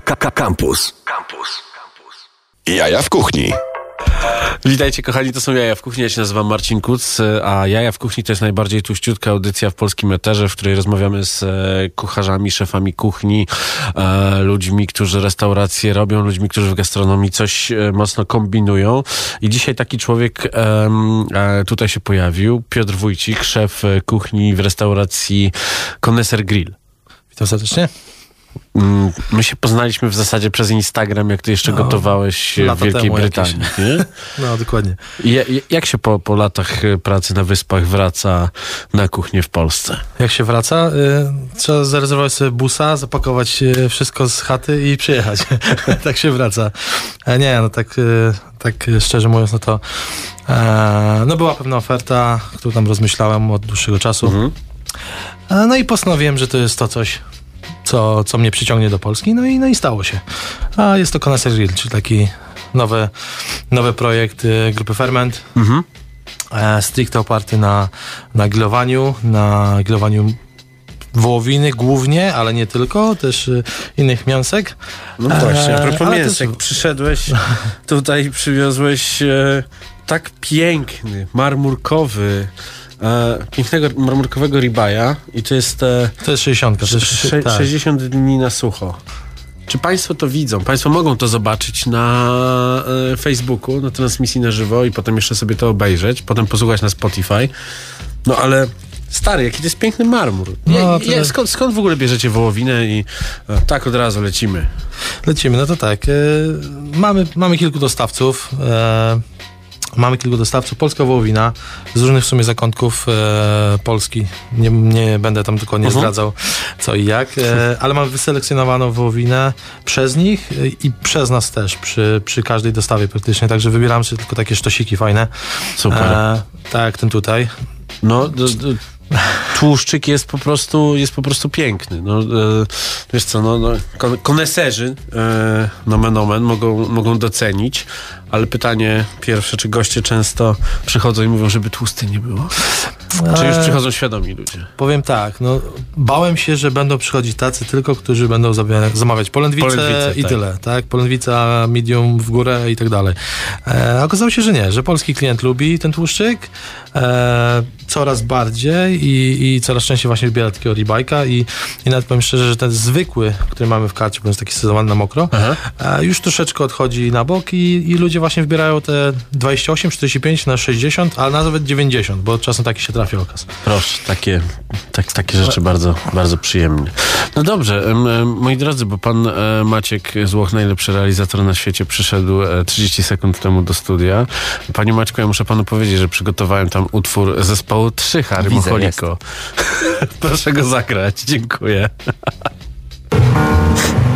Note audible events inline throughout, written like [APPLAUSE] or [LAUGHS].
Campus. Campus. Jaja w kuchni. Witajcie kochani, to są Jaja w Kuchni, ja się nazywam Marcin Kuc, a Jaja w Kuchni to jest najbardziej tuściutka audycja w polskim eterze, w której rozmawiamy z e, kucharzami, szefami kuchni, e, ludźmi, którzy restauracje robią, ludźmi, którzy w gastronomii coś e, mocno kombinują. I dzisiaj taki człowiek tutaj się pojawił, Piotr Wójcik, szef kuchni w restauracji Koneser Grill. Witam serdecznie. Mm, my się poznaliśmy w zasadzie przez Instagram, jak ty jeszcze no, gotowałeś w Wielkiej Brytanii. [LAUGHS] No, dokładnie. Jak się po, po latach y, pracy na wyspach wraca na kuchnię w Polsce? Jak się wraca? Y, trzeba zarezerwować sobie busa, zapakować y, wszystko z chaty i przyjechać. [LAUGHS] tak się wraca. E, nie, no tak, y, tak szczerze mówiąc, no to e, no była pewna oferta, którą tam rozmyślałem od dłuższego czasu. Mhm. E, no i postanowiłem, że to jest to coś, co, co mnie przyciągnie do Polski, no i, no i stało się. A jest to Connoisseur Grill, czyli taki nowy, nowy projekt y, grupy Ferment. Mhm. E, stricte oparty na, na grillowaniu, na grillowaniu wołowiny głównie, ale nie tylko, też y, innych mięsek. No właśnie, a propos e, mięsek, też... przyszedłeś tutaj, przywiozłeś e, tak piękny, marmurkowy e, pięknego marmurkowego ribaja i to jest... E, to jest 60. To jest, sze, tak. 60 dni na sucho. Czy Państwo to widzą? Państwo mogą to zobaczyć na e, Facebooku, na transmisji na żywo i potem jeszcze sobie to obejrzeć, potem posłuchać na Spotify. No ale Stary, jaki to jest piękny marmur. No, ja, skąd, skąd w ogóle bierzecie wołowinę i e, tak od razu lecimy? Lecimy, no to tak. E, mamy, mamy kilku dostawców. E, Mamy kilku dostawców. Polska wołowina z różnych w sumie zakątków e, Polski. Nie, nie będę tam tylko nie uh-huh. zdradzał co i jak, e, ale mamy wyselekcjonowaną wołowinę przez nich e, i przez nas też przy, przy każdej dostawie praktycznie. Także wybieram sobie tylko takie sztosiki fajne. Super. E, tak, ten tutaj. No, d- d- tłuszczyk jest po prostu, jest po prostu piękny. No, e, wiesz co, no, no, koneserzy, e, nomen omen, mogą, mogą docenić, ale pytanie pierwsze, czy goście często przychodzą i mówią, żeby tłusty nie było? Czy już przychodzą świadomi ludzie? Powiem tak, no, bałem się, że będą przychodzić tacy tylko, którzy będą zamawiać polędwicę, polędwicę i tak. tyle, tak? Polędwica, medium w górę i tak dalej. E, okazało się, że nie, że polski klient lubi ten tłuszczyk e, coraz bardziej i, i coraz częściej właśnie wybiera takiego ribajka i, i nawet powiem szczerze, że ten zwykły, który mamy w karcie, bo jest taki sezonowany na mokro, e, już troszeczkę odchodzi na bok i, i ludzie właśnie wybierają te 28, 45 na 60, a nawet 90, bo czasem taki się trafi okaz. Proszę, takie, tak, takie rzeczy bardzo, bardzo przyjemne. No dobrze, moi drodzy, bo pan e, Maciek Złoch, najlepszy realizator na świecie, przyszedł 30 e, sekund temu do studia. Panie Maćku, ja muszę panu powiedzieć, że przygotowałem tam utwór zespołu Trzy Harry Mocholiko. [LAUGHS] Proszę go zagrać, dziękuję. [LAUGHS]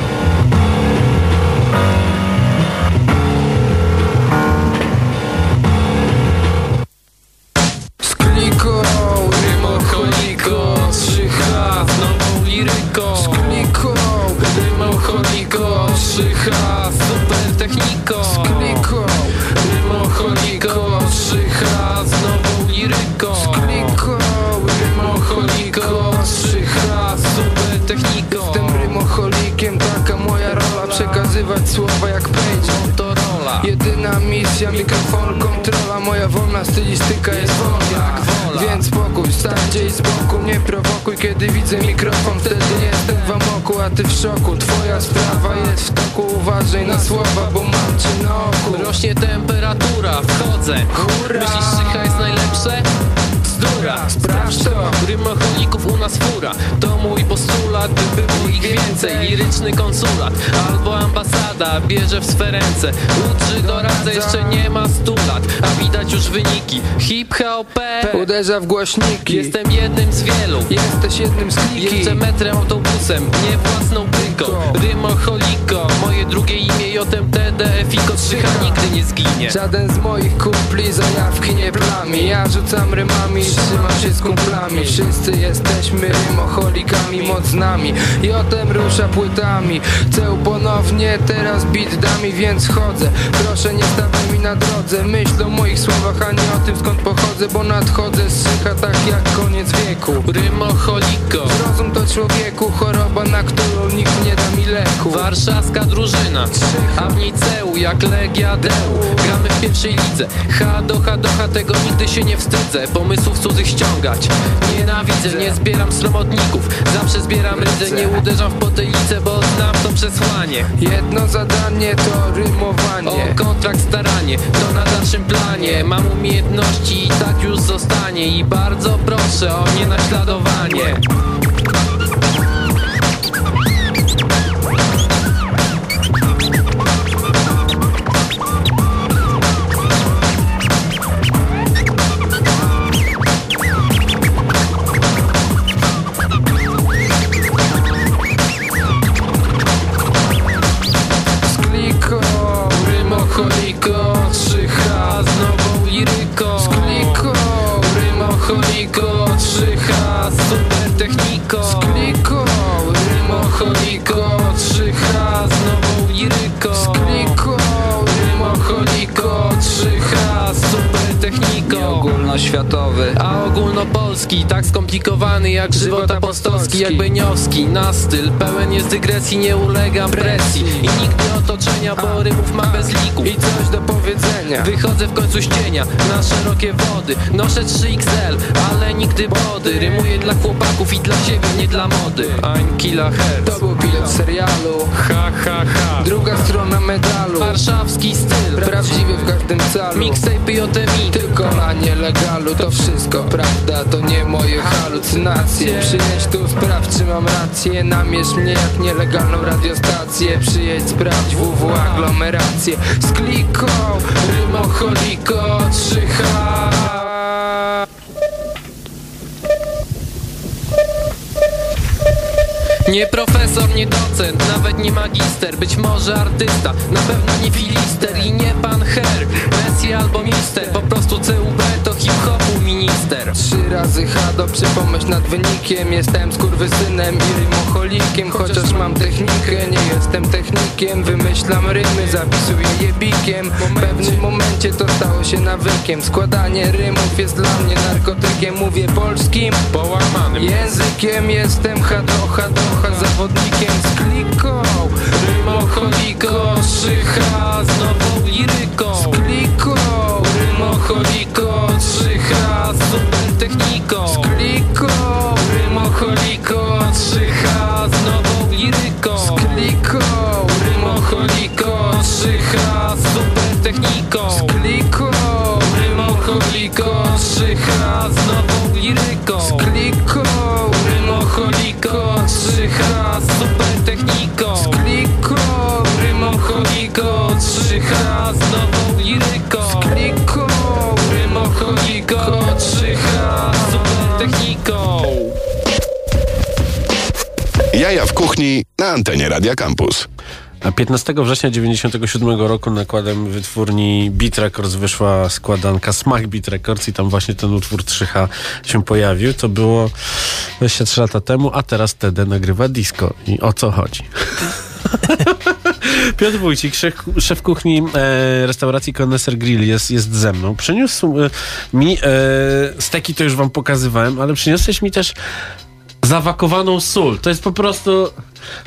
Moja stylistyka jest wolna Więc spokój, stań i z boku. Nie prowokuj, kiedy widzę mikrofon Wtedy jestem w amoku, a ty w szoku. Twoja sprawa jest w toku Uważaj na słowa, bo mam cię na oku. Rośnie temperatura, wchodzę. Hurra! Myślisz, że jest najlepsze? bzdura. Sprawdź to, rymocholików u nas fura. To mój postulat, by było ich więcej. Liryczny konsulat albo ambasada Bierze w swe ręce. Uczy doradza, jeszcze nie ma stu lat A widać już wyniki. Hip-hop. Uderza w głośniki. Jestem jednym z wielu. Jesteś jednym z kliki Jeżdżę metrem, autobusem, nie własną pyką Rymocholiko, moje drugie imię JMTD, Fiko Trzycha nigdy nie zginie. Żaden z moich kumpli zajawki nie plami Ja rzucam rymami trzymam się z kumplami. Wszyscy jesteśmy rymocholikami Moc płytami. Jotem rusza płytami. Ceł ponownie, teraz beat dami, więc chodzę. Proszę nie stawaj mi na drodze. Myśl o moich słowach, a nie o tym skąd pochodzę Bo nadchodzę z szycha tak jak koniec wieku. Rymocholiko. Rozum to człowieku, choroba, na którą nikt nie da mi leku. Warszawska drużyna. A w niceu jak Legia Deu. Gramy w pierwszej lidze. H do H do H tego nigdy się nie wstydzę. Pomysłów cudzych ściągać. Nienawidzę, nie zbieram sromotników. Zawsze zbieram rydzę, nie uderzam w potylicę Bo znam to przesłanie. Jedno zadanie to rymowanie. O kontrakt staranie, to na dalszym planie. Mam umiejętności i tak już zostanie. I bardzo proszę o nienaśladowanie. Skliko, skomplikowany jak żywot apostolski. Jak Beniowski, na styl pełen jest dygresji Nie ulegam presji. I nigdy otoczenia Bo rymów ma bez liku. I coś do powiedzenia. Wychodzę w końcu z cienia na szerokie wody. Noszę 3XL, ale nigdy body Rymuję dla chłopaków i dla siebie, nie dla mody. Ein Kilohertz To był serialu. Ha ha ha. Druga strona medalu. Warszawski styl. Prawdziwy w każdym calu. Mixtape JTMI Tylko na nielegalu. To wszystko prawda, to nie moje halucynacje. Przyjedź tu, sprawdź czy mam rację. Namierz mnie jak nielegalną radiostację. Przyjedź, sprawdź WW aglomerację. Z kliką, rymocholiko 3H Nie profesor, nie docent, nawet nie magister Być może artysta, na pewno nie filister I nie pan Her, Messi albo Mister Po prostu CUB Trzy razy H dobrze pomyśl nad wynikiem. Jestem skurwysynem i rymocholikiem. Chociaż mam technikę, nie jestem technikiem. Wymyślam rymy, zapisuję je bikiem. W pewnym momencie to stało się nawykiem. Składanie rymów jest dla mnie narkotykiem. Mówię polskim, Połamanym. Językiem Jestem hadocha, docha, zawodnikiem. Z kliką Rymocholiko, 3H z nową liryką. Z kliką, Rymocholiko, 3H z super techniką z kliką, Rymocholiko, 3H Na antenie Radia Campus. A 15 września 97 roku nakładem wytwórni Beat Records wyszła składanka Smack Beat Records i tam właśnie ten utwór 3H się pojawił. To było 23 lata temu, a teraz TD nagrywa disco. I o co chodzi? [LAUGHS] Piotr Wójcik, szef, szef kuchni e, restauracji Connoisseur Grill jest, jest ze mną. Przyniósł e, mi, e, steki to już wam pokazywałem, ale przyniosłeś mi też zawakowaną sól. To jest po prostu...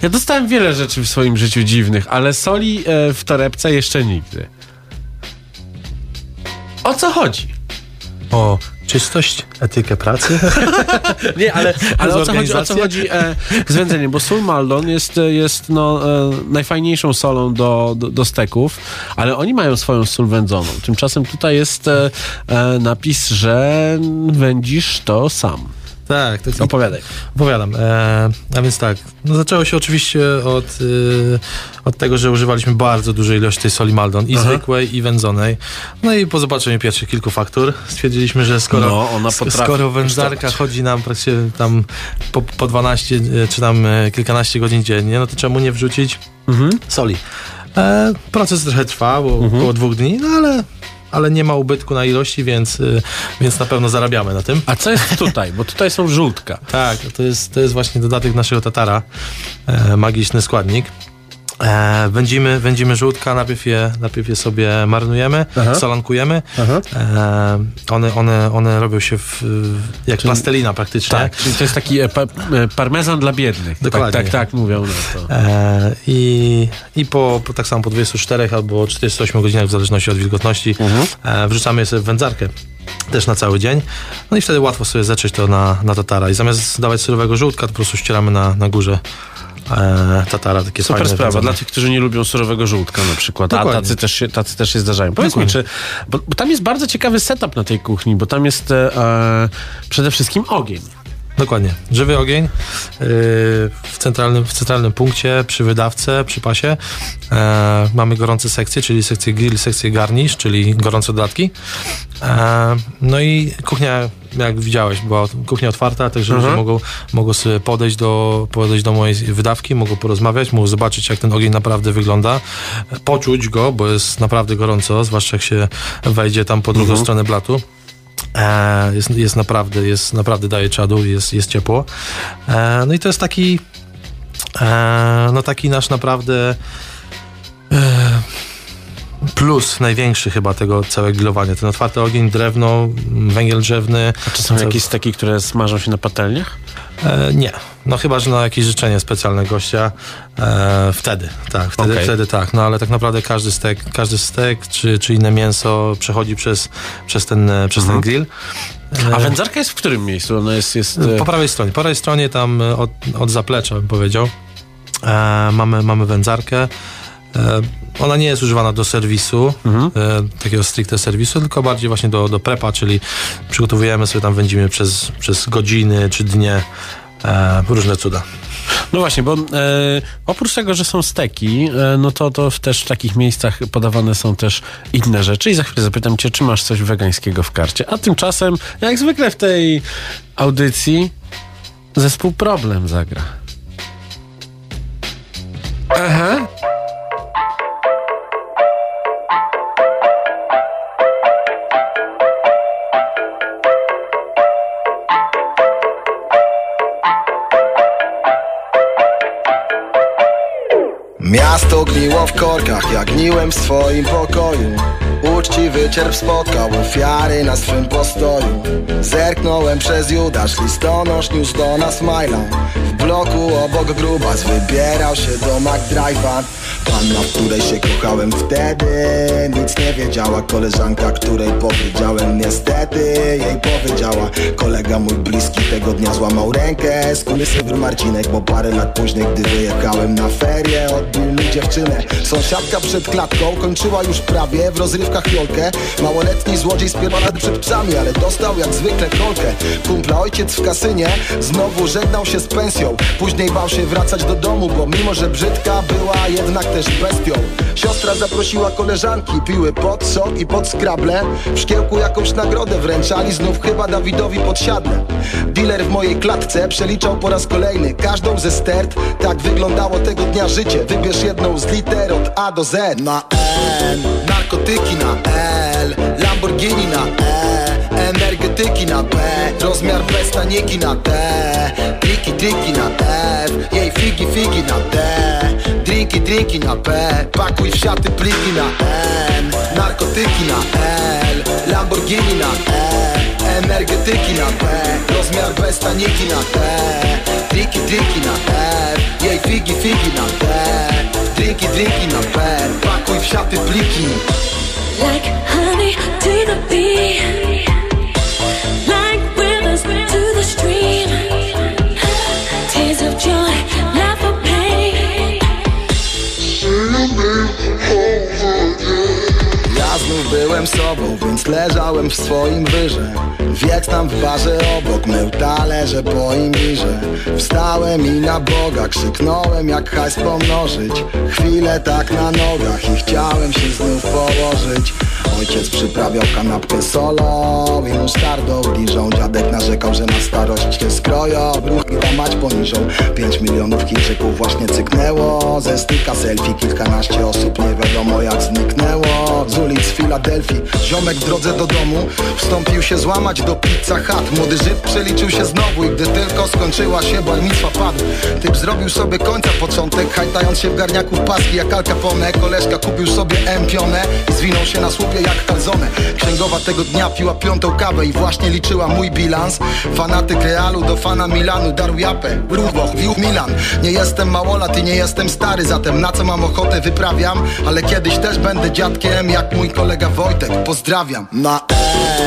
Ja dostałem wiele rzeczy w swoim życiu dziwnych, ale soli e, w torebce jeszcze nigdy. O co chodzi? O czystość, etykę pracy. [LAUGHS] Nie, ale, [LAUGHS] ale o co chodzi, o co chodzi e, z wędzeniem? Bo sól Maldon jest, e, jest no, e, najfajniejszą solą do, do, do steków, ale oni mają swoją sól wędzoną. Tymczasem tutaj jest e, e, napis, że wędzisz to sam. Tak, tak. Opowiadaj. Opowiadam. E, a więc tak, no zaczęło się oczywiście od, y, od tego, że używaliśmy bardzo dużej ilości tej soli Maldon, i Aha. zwykłej, i wędzonej. No i po zobaczeniu pierwszych kilku faktur stwierdziliśmy, że skoro, No, ona skoro wędzarka chodzi nam praktycznie tam po, po 12 e, czy tam e, kilkanaście godzin dziennie, no to czemu nie wrzucić Mhm. soli? E, proces trochę trwa, bo Mhm. około dwóch dni, no ale ale nie ma ubytku na ilości, więc, y, więc na pewno zarabiamy na tym. A co jest tutaj? Bo tutaj są żółtka. Tak, to jest, to jest właśnie dodatek naszego tatara, e, magiczny składnik. E, wędzimy, wędzimy żółtka, najpierw je, najpierw je sobie marynujemy, Aha. solankujemy. Aha. E, one, one, one robią się w, jak plastelina praktycznie. Tak, czyli to jest taki e, pa, e, parmezan dla biednych. Dokładnie. Tak, tak, tak mówią na to. E, I, i po, po tak samo po 24 albo 48 godzinach, w zależności od wilgotności, e, wrzucamy je sobie w wędzarkę. Też na cały dzień. No i wtedy łatwo sobie zacząć to na, na tatara. I zamiast dawać surowego żółtka, to po prostu ścieramy na, na górze e, tatara. Takie Super fajne sprawa, wędzone. dla tych, którzy nie lubią surowego żółtka na przykład, a Dokładnie. tacy też, się, tacy też się zdarzają. Powiedz mi, czy, bo, bo tam jest bardzo ciekawy setup na tej kuchni, bo tam jest e, e, przede wszystkim ogień. Dokładnie. Żywy ogień yy, w, centralnym, w centralnym punkcie, przy wydawce, przy pasie. E, mamy gorące sekcje, czyli sekcję grill, sekcję garnish, czyli gorące dodatki. E, no i kuchnia, jak widziałeś, była kuchnia otwarta, także ludzie mogą, mogą sobie podejść do, podejść do mojej wydawki, mogą porozmawiać, mogą zobaczyć, jak ten ogień naprawdę wygląda, poczuć go, bo jest naprawdę gorąco, zwłaszcza jak się wejdzie tam po drugą stronę blatu. E, jest, jest naprawdę, jest naprawdę daje czadu, jest, jest ciepło. E, no i to jest taki e, no taki nasz naprawdę e, plus największy chyba tego całego grillowania. Ten otwarty ogień, drewno, węgiel drzewny. Czy są jakieś steki, które smażą się na patelniach? E, nie. No chyba, że na jakieś życzenie specjalne gościa. E, wtedy, tak. Wtedy, Okej. wtedy tak. No ale tak naprawdę każdy stek, każdy stek czy, czy inne mięso przechodzi przez, przez, ten, e, przez ten grill. A wędzarka jest w którym miejscu? Ona jest... jest e, Po prawej stronie. Po prawej stronie tam e, od, od zaplecza bym powiedział. E, mamy, mamy wędzarkę. Ona nie jest używana do serwisu, Mhm. e, takiego stricte serwisu, tylko bardziej właśnie do, do prepa, czyli przygotowujemy sobie tam, wędzimy przez, przez godziny czy dnie e, różne cuda. No właśnie, bo e, oprócz tego, że są steki, e, no to, to w też w takich miejscach podawane są też inne rzeczy i za chwilę zapytam cię, czy masz coś wegańskiego w karcie. A tymczasem, jak zwykle w tej audycji, zespół Problem zagra. Aha. Miasto gniło w korkach, jak gniłem w swoim pokoju. Uczciwy cierp spotkał ofiary na swym postoju. Zerknąłem przez Judasz, listonosz niósł do nas W bloku obok grubas wybierał się do McDrive'a Panna, w której się kochałem wtedy Nic nie wiedziała. Koleżanka, której powiedziałem niestety Jej powiedziała. Kolega mój bliski tego dnia złamał rękę. Skurysy Marcinek, bo parę lat później gdy wyjechałem na ferie Odbił mi dziewczynę. Sąsiadka przed klatką kończyła już prawie w rozrywkach jolkę. Małoletni złodziej spierdolony przed psami, ale dostał jak zwykle kolkę. Kumpla ojciec w kasynie znowu żegnał się z pensją. Później bał się wracać do domu, bo mimo że brzydka była jednak też bestią. Siostra zaprosiła koleżanki, piły pod sok i pod skrable. W szkiełku jakąś nagrodę wręczali, znów chyba Dawidowi podsiadle. Dealer w mojej klatce przeliczał po raz kolejny każdą ze stert. Tak wyglądało tego dnia życie, wybierz jedną z liter od A do Z. Na N, narkotyki na L, Lamborghini na E Energetyki na B, rozmiar bez taniki na T Triki, triki na F, jej figi, figi na D Drinki, drinki na P, pakuj w siaty pliki na N Narkotyki na L, Lamborghini na E. Energetyki na B, rozmiar bez taniki na T Triki, triki na F, jej figi, figi na D Drinki, drinki na P, pakuj w siaty pliki. Like honey to the bee, like rivers to the stream. Tears of joy, znów byłem sobą, więc leżałem w swoim wyże Wiek tam w barze obok, mył talerze po imirze. Wstałem i na Boga krzyknąłem jak hajs pomnożyć. Chwilę tak na nogach i chciałem się znów położyć Ojciec przyprawiał kanapkę solo i musztardą Bliżą dziadek narzekał, że na starość się skroją. Ruchy ta mać poniżą. Pięć milionów Chińczyków właśnie cyknęło. Ze styka selfie kilkanaście osób nie wiadomo jak zniknęło. Z ulic Filadelfii Ziomek w drodze do domu Wstąpił się złamać do pizza chat Młody Żyd przeliczył się znowu I gdy tylko skończyła się bar mitzwa padł. Typ zrobił sobie końca początek Hajtając się w garniaku paski jak Al Capone. Koleżka kupił sobie empionę I zwinął się na słupie jak kalzone Księgowa tego dnia piła piątą kawę I właśnie liczyła mój bilans. Fanatyk Realu do fana Milanu Darł japę, Ruchboch, wił Milan. Nie jestem małolat i nie jestem stary Zatem na co mam ochotę wyprawiam? Ale kiedyś też będę dziadkiem Jak mój kolega Wojtek, pozdrawiam. Na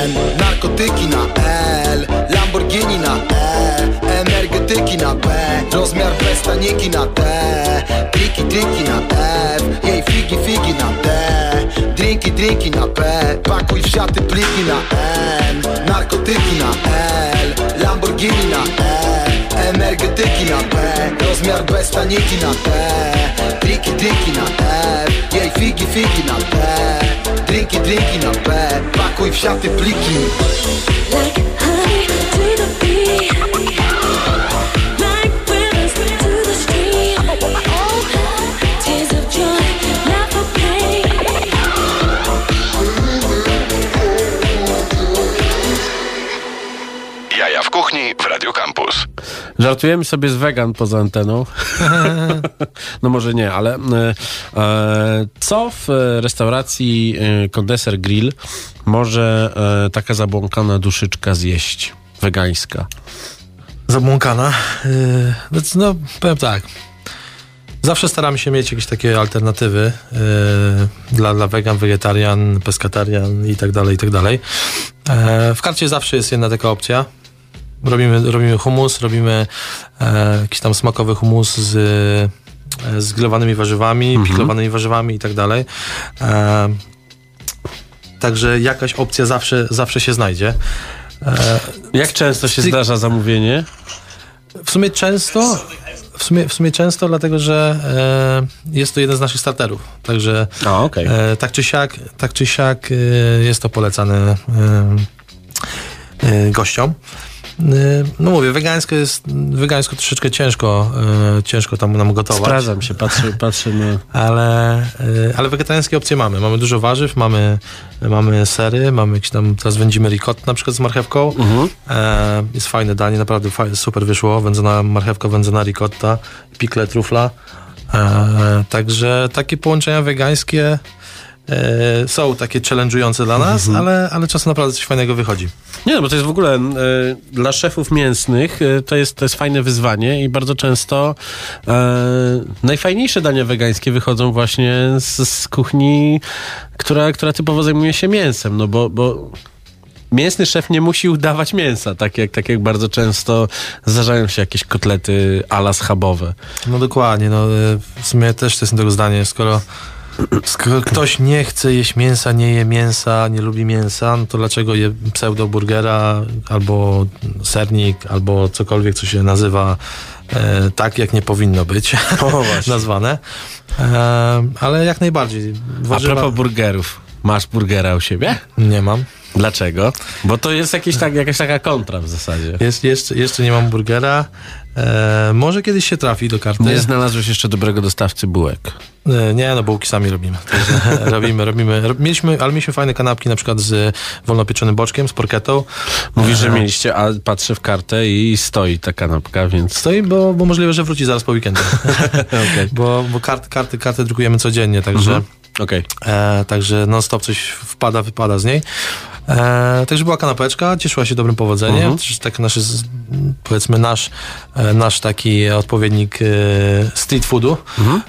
N, narkotyki na L Lamborghini na E Energetyki na B Rozmiar bez na D Triki, triki na F Jej figi, figi na D Drinki, drinki na P. Pakuj w siaty pliki na N Narkotyki na L. Lamborghini na E. Energetyki na B Rozmiar bez taniki na D Triki, triki na F. Jej figi, figi na D Drinki, drinki na B Pakuj w siaty pliki. Like honey to the Żartujemy sobie z wegan poza anteną. [LAUGHS] no może nie, ale e, e, co w e, restauracji e, Kondeser Grill może e, taka zabłąkana duszyczka zjeść? Wegańska. Zabłąkana. Yy, no, powiem tak. Zawsze staramy się mieć jakieś takie alternatywy yy, dla, dla wegan, wegetarian, peskatarian i tak dalej, i tak dalej. E, w karcie zawsze jest jedna taka opcja. Robimy, robimy humus, robimy e, jakiś tam smakowy humus z, e, z grillowanymi warzywami, piklowanymi warzywami i tak dalej. E, także jakaś opcja zawsze, zawsze się znajdzie. E, Jak często się Ty- zdarza zamówienie? w sumie często, w sumie, w sumie często, dlatego że e, jest to jeden z naszych starterów. Także A, okej. e, tak czy siak, tak czy siak e, jest to polecane e, e, gościom. E, no mówię, wegańsko jest, wegańsko troszeczkę ciężko, e, ciężko tam nam gotować. Sprawdzam się, patrzę, patrzę na... Ale, e, ale wegetariańskie opcje mamy. Mamy dużo warzyw, mamy, mamy sery, mamy jakieś tam, teraz wędzimy ricotta na przykład z marchewką. E, jest fajne danie, naprawdę fajne, super wyszło. Wędzona marchewka, wędzona ricotta, pikle, trufla. E, także takie połączenia wegańskie e, są takie challenge'ujące dla nas, ale, ale czasem naprawdę coś fajnego wychodzi. Nie, no bo to jest w ogóle e, dla szefów mięsnych e, to, jest, to jest fajne wyzwanie i bardzo często e, najfajniejsze dania wegańskie wychodzą właśnie z, z kuchni, która, która typowo zajmuje się mięsem, no bo, bo mięsny szef nie musi udawać mięsa, tak jak, tak jak bardzo często zdarzają się jakieś kotlety ala schabowe. No dokładnie, no y, w sumie też to jest tego zdanie, skoro, skoro ktoś nie chce jeść mięsa, nie je mięsa, nie lubi mięsa, no to dlaczego je pseudo-burgera albo sernik, albo cokolwiek, co się nazywa e, tak, jak nie powinno być [LAUGHS] nazwane. E, ale jak najbardziej. A Warzywa propos burgerów, masz burgera u siebie? nie mam. Dlaczego? Bo to jest jakieś tak, jakaś taka kontra w zasadzie. Jest, jeszcze, jeszcze nie mam burgera. E, może kiedyś się trafi do karty. Nie znalazłeś jeszcze dobrego dostawcy bułek. E, Nie, no bułki sami robimy. Także [LAUGHS] robimy, robimy. Rob- Mieliśmy, ale mieliśmy fajne kanapki na przykład z wolnopieczonym boczkiem, z porketą. Mówisz, że E, mieliście, a patrzę w kartę i stoi ta kanapka, więc... Stoi, bo, bo możliwe, że wróci zaraz po weekendzie. [LAUGHS] Okej. Bo, bo karty, karty, karty drukujemy codziennie, także, Okej. e, także non stop coś wpada, wypada z niej. E, także była kanapeczka, cieszyła się dobrym powodzeniem. Też tak nasz, powiedzmy nasz, e, nasz taki odpowiednik e, street foodu. Mhm.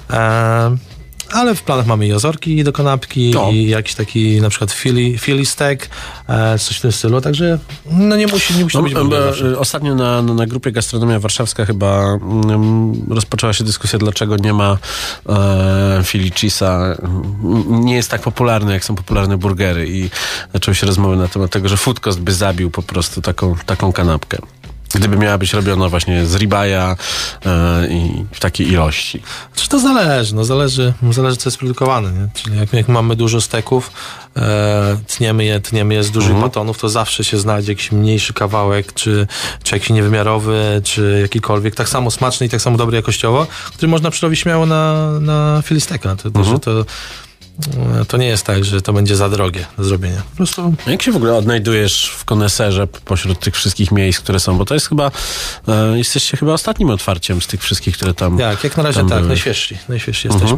Ale w planach mamy i ozorki do kanapki, i jakiś taki na przykład Philly, Philly steak, e, coś w tym stylu, także no nie musi, nie musi No, być e, ostatnio na, na, grupie Gastronomia Warszawska chyba mm, rozpoczęła się dyskusja, dlaczego nie ma e, Philly Cheese'a. Nie jest tak popularny, jak są popularne burgery i zaczęły się rozmowy na temat tego, że food cost by zabił po prostu taką, taką kanapkę. Gdyby miała być robiona właśnie z ribaja e, i w takiej ilości. Czy to zależy? No zależy, zależy co jest produkowane, nie? Czyli jak, jak mamy dużo steków, e, tniemy je, tniemy je z dużych batonów, to zawsze się znajdzie jakiś mniejszy kawałek, czy, czy jakiś niewymiarowy, czy jakikolwiek, tak samo smaczny i tak samo dobry jakościowo, który można przerobić śmiało na, na filisteka. To, że to, to nie jest tak, że to będzie za drogie do zrobienia. Po prostu Jak się w ogóle odnajdujesz w koneserze pośród tych wszystkich miejsc, które są? Bo to jest chyba, e, jesteście chyba ostatnim otwarciem z tych wszystkich, które tam... jak, jak na razie tak, były. najświeżsi, najświeżsi jesteśmy.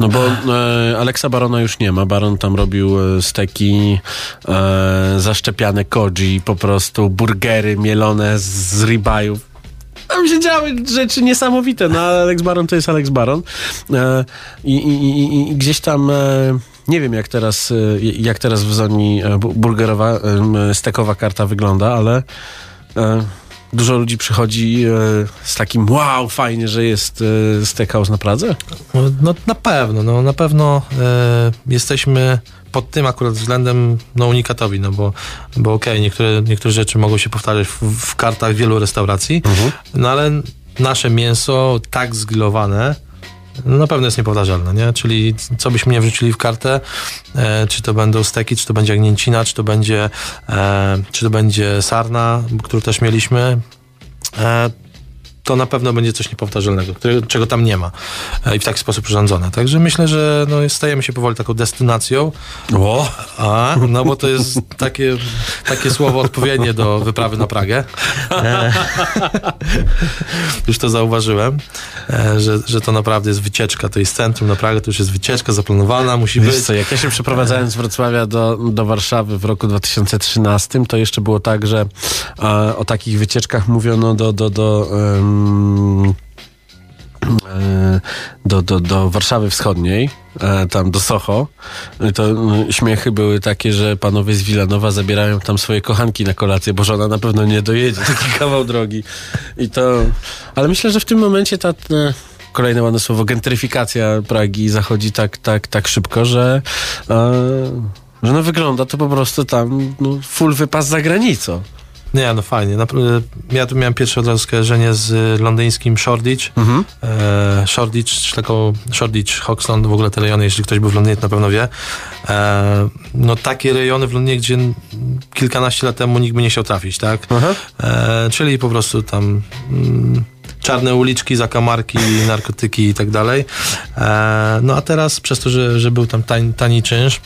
No bo e, Aleksa Barona już nie ma. Baron tam robił e, steki, e, zaszczepiane koji, po prostu burgery mielone z, z ribajów. Tam się działy rzeczy niesamowite, no ale Alex Baron to jest Alex Baron. E, i, i, i, gdzieś tam... E, nie wiem, jak teraz, e, jak teraz w Zoni e, bu- burgerowa, stekowa karta wygląda, ale e, dużo ludzi przychodzi z takim wow, fajnie, że jest steakhouse na Pradze. No, no na pewno, no na pewno jesteśmy pod tym akurat względem no, unikatowi, no bo, bo okej, niektóre, niektóre rzeczy mogą się powtarzać w, w kartach wielu restauracji, no ale nasze mięso tak zgrillowane no, na pewno jest niepowtarzalne, nie? Czyli co byśmy nie wrzucili w kartę, e, czy to będą steki, czy to będzie jagnięcina, czy to będzie, e, czy to będzie sarna, którą też mieliśmy, e, to na pewno będzie coś niepowtarzalnego, które, czego tam nie ma e, i w taki sposób urządzone. Także myślę, że no, stajemy się powoli taką destynacją, O! a, no bo to jest takie, takie słowo odpowiednie do wyprawy na Pragę. E, [LAUGHS] już to zauważyłem, e, że, że to naprawdę jest wycieczka, to jest centrum na Pragę, to już jest wycieczka zaplanowana, musi Wiesz być. co, jak ja się przeprowadzałem z Wrocławia do, do Warszawy w roku 2013, to jeszcze było tak, że e, o takich wycieczkach mówiono do, do, do, e, do, do, do Warszawy Wschodniej, e, tam do Socho. I To mm, śmiechy były takie, że panowie z Wilanowa zabierają tam swoje kochanki na kolację, bo żona na pewno nie dojedzie [LAUGHS] taki kawał drogi. I to, ale myślę, że w tym momencie ta... e, Kolejne ładne słowo, gentryfikacja Pragi zachodzi tak, tak, tak szybko, że, e, że no wygląda to po prostu tam no, full wypas za granicą. Nie, no fajnie. Naprawdę, ja tu miałem pierwsze od razu skojarzenie z londyńskim Shoreditch. Mhm. E, Shoreditch, taką Shoreditch, Hoxton, w ogóle te rejony, jeśli ktoś był w Londynie, to na pewno wie. E, no takie rejony w Londynie, gdzie kilkanaście lat temu nikt by nie chciał trafić, tak? E, czyli po prostu tam mm, czarne uliczki, zakamarki, [LAUGHS] narkotyki i tak dalej. E, no a teraz przez to, że, że był tam tani, tani czynsz,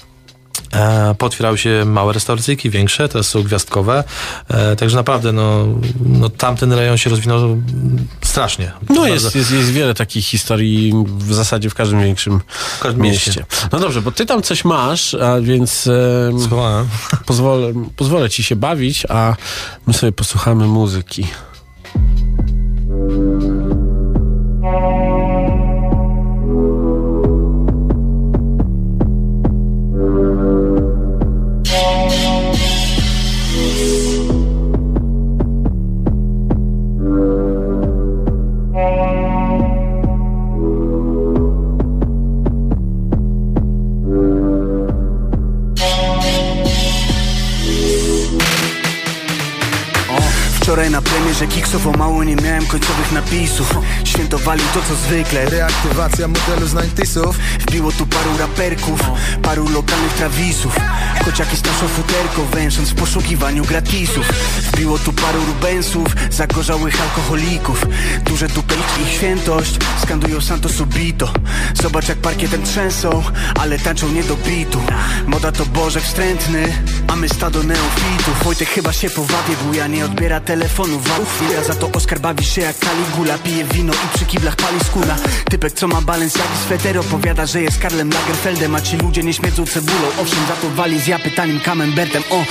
E, Potwierały się małe restauracyjki, większe, teraz są gwiazdkowe. E, także naprawdę, no, no tamten rejon się rozwinął strasznie. No Bardzo- jest, jest, jest wiele takich historii w zasadzie w każdym większym w każdym mieście. mieście. No dobrze, bo ty tam coś masz, a więc Schowałem. pozwolę, pozwolę ci się bawić, a my sobie posłuchamy muzyki. Premierze Kicksowo mało nie miałem końcowych napisów. Świętowali to co zwykle. Reaktywacja modelu z 90sów Wbiło tu paru raperków, paru lokalnych trawisów. Kociaki z naszą futerką, węsząc w poszukiwaniu gratisów. Wbiło tu paru rubensów, zagorzałych alkoholików. Duże dupy ich świętość, skandują Santo Subito. Zobacz jak parkietem trzęsą, ale tańczą nie do bitu. Moda to bożek wstrętny, a my stado neofitów Wojtek chyba się powabię, buja nie odbiera telefonu Wałów chwila, za to Oskar bawi się jak Caligula Pije wino i przy kiblach pali skóra. Typek co ma balans jak sweter opowiada, że jest Karlem Lagerfeldem A ci ludzie nie śmierdzą cebulą, owszem za to wali z ja pytaniem Camembertem. O,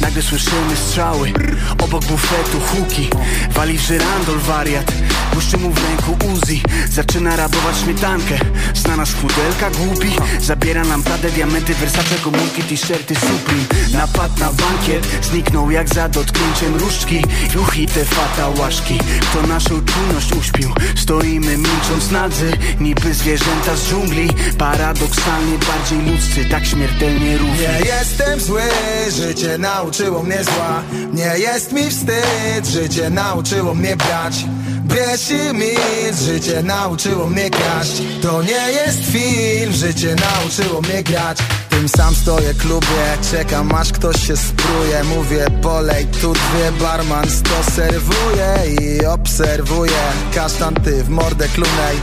nagle słyszymy strzały, obok bufetu huki. Wali w żyrandol wariat, błyszczy mu w ręku Uzi. Zaczyna rabować śmietankę, znana z pudelka głupi Zabiera nam Prade, diamenty, Versace, komórki, t-shirty Supreme. Napad na bankiet, zniknął jak za dotknięciem różdżki. Ruchy TV fatałaszki Kto naszą czujność uśpił. Stoimy milcząc nadzy Niby zwierzęta z dżungli. Paradoksalnie bardziej ludzcy Tak śmiertelnie równi. Nie jestem zły, życie nauczyło mnie zła. Nie jest mi wstyd, życie nauczyło mnie brać. Bierz i milcz, życie nauczyło mnie kraść. To nie jest film, życie nauczyło mnie grać tym sam stoję klubie, czekam aż ktoś się spruje. Mówię polej, tu dwie, barman sto serwuje I obserwuję, kasztan ty w mordę klunej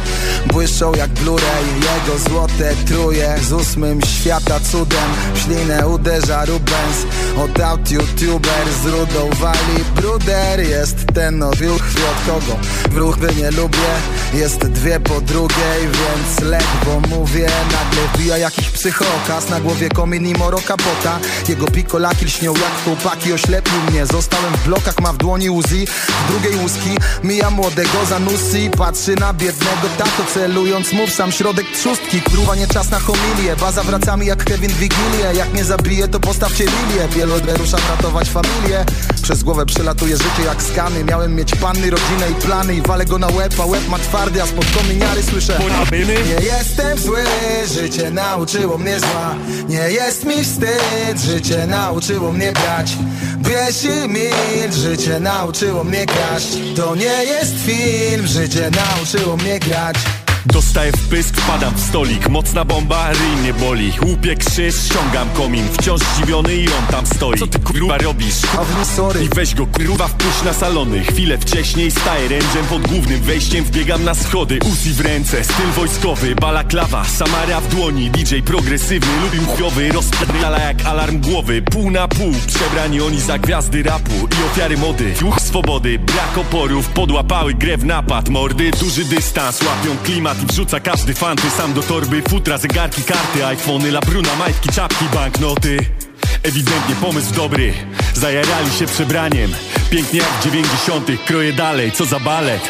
Błyszczą jak Blu-ray, jego złote truje Z ósmym świata cudem, w ślinę uderza Rubens Od aut youtuber z rudą wali bruder. Jest ten nowy uchwy od kogo? W ruchy nie lubię Jest dwie po drugiej, więc lek, bo mówię. Nagle wbija jakiś psychokas na głowie komin i moro kapota. Jego pikolaki lśnią jak chłopaki oślepił mnie. Zostałem w blokach, ma w dłoni Uzi. W drugiej łuski mija młodego Zanussi Patrzy na biednego tato celując mu w sam środek trzustki. Kurwa nie czas na homilię Baza wracamy jak Kevin Wigilię. Jak mnie zabije to postawcie lilię Wielu ruszam ratować familię. Przez głowę przelatuje życie jak skany. Miałem mieć panny, rodzinę i plany I walę go na łeb, a łeb ma twardy A spod kominiary słyszę. Nie jestem zły, życie nauczyło mnie zła Nie jest mi wstyd, życie nauczyło mnie brać. Bierz i milcz, życie nauczyło mnie kraść. To nie jest film, życie nauczyło mnie grać Dostaję w pysk, wpadam w stolik. Mocna bomba, ryj mnie boli. Łupię krzyż, ściągam komin. Wciąż zdziwiony i on tam stoi. Co ty kurwa robisz? Awni sorry. I weź go kurwa wpuść na salony. Chwilę wcześniej staję ręczem pod głównym wejściem. Wbiegam na schody, Uzi w ręce. Styl wojskowy, balaklawa Samara w dłoni, DJ progresywny. Lubił chujowy, rozpierdala jak alarm głowy. Pół na pół, przebrani oni za gwiazdy rapu I ofiary mody, juch swobody Brak oporów, podłapały grę w napad. Mordy, duży dystans, łapią klimat I wrzuca każdy fanty sam do torby. Futra, zegarki, karty, iPhony Labruna, majtki, czapki, banknoty. Ewidentnie pomysł dobry. Zajarali się przebraniem. Pięknie jak dziewięćdziesiątych Kroję dalej, co za balet.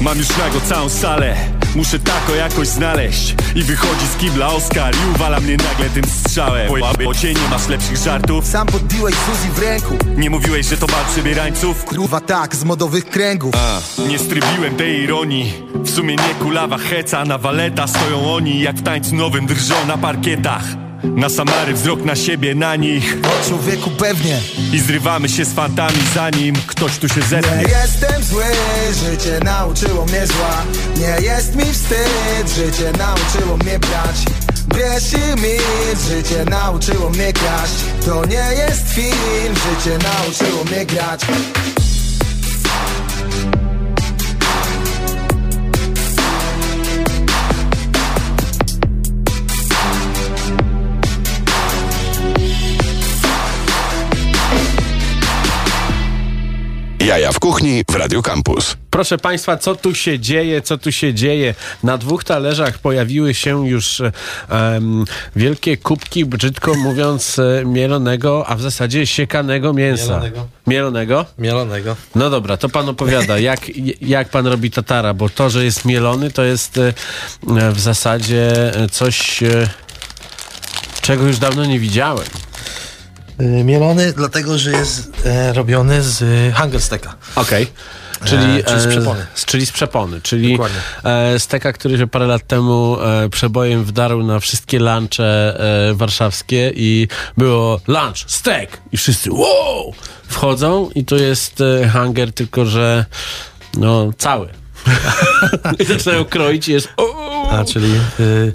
Mam już nago całą salę Muszę tako jakoś znaleźć. I wychodzi z kibla Oskar I uwala mnie nagle tym strzałem. Bo o cię nie masz lepszych żartów. Sam podbiłeś Suzy w ręku. Nie mówiłeś, że to bal przebierańców? Kurwa tak, z modowych kręgów. A, nie strybiłem tej ironii. W sumie nie kulawa heca Na waleta stoją oni Jak w tańcu nowym drżą na parkietach Na Samary wzrok na siebie, na nich. O człowieku pewnie. I zrywamy się z fantami zanim ktoś tu się zetnie Nie jestem zły, życie nauczyło mnie zła. Nie jest mi wstyd, życie nauczyło mnie brać Bierz i milcz, życie nauczyło mnie kraść. To nie jest film, życie nauczyło mnie grać Jaja w kuchni w Radio Campus. Proszę Państwa, co tu się dzieje, co tu się dzieje? Na dwóch talerzach pojawiły się już em, wielkie kubki, brzydko mówiąc, e, mielonego, a w zasadzie siekanego mięsa. Mielonego. Mielonego? Mielonego. No dobra, to pan opowiada, jak, jak pan robi tatara, bo to, że jest mielony, to jest e, w zasadzie coś, e, czego już dawno nie widziałem. Y, Mielony dlatego, że jest e, robiony z y, hungerstecka. Okej. Czyli, E, czyli z przepony. czyli z przepony, czyli Dokładnie. e, steka, który się parę lat temu e, przebojem wdarł na wszystkie lunche e, warszawskie i było lunch, stek i wszyscy wow! Wchodzą i to jest e, hunger, tylko że no cały. [LAUGHS] I zaczynają kroić i jest o! A, czyli y,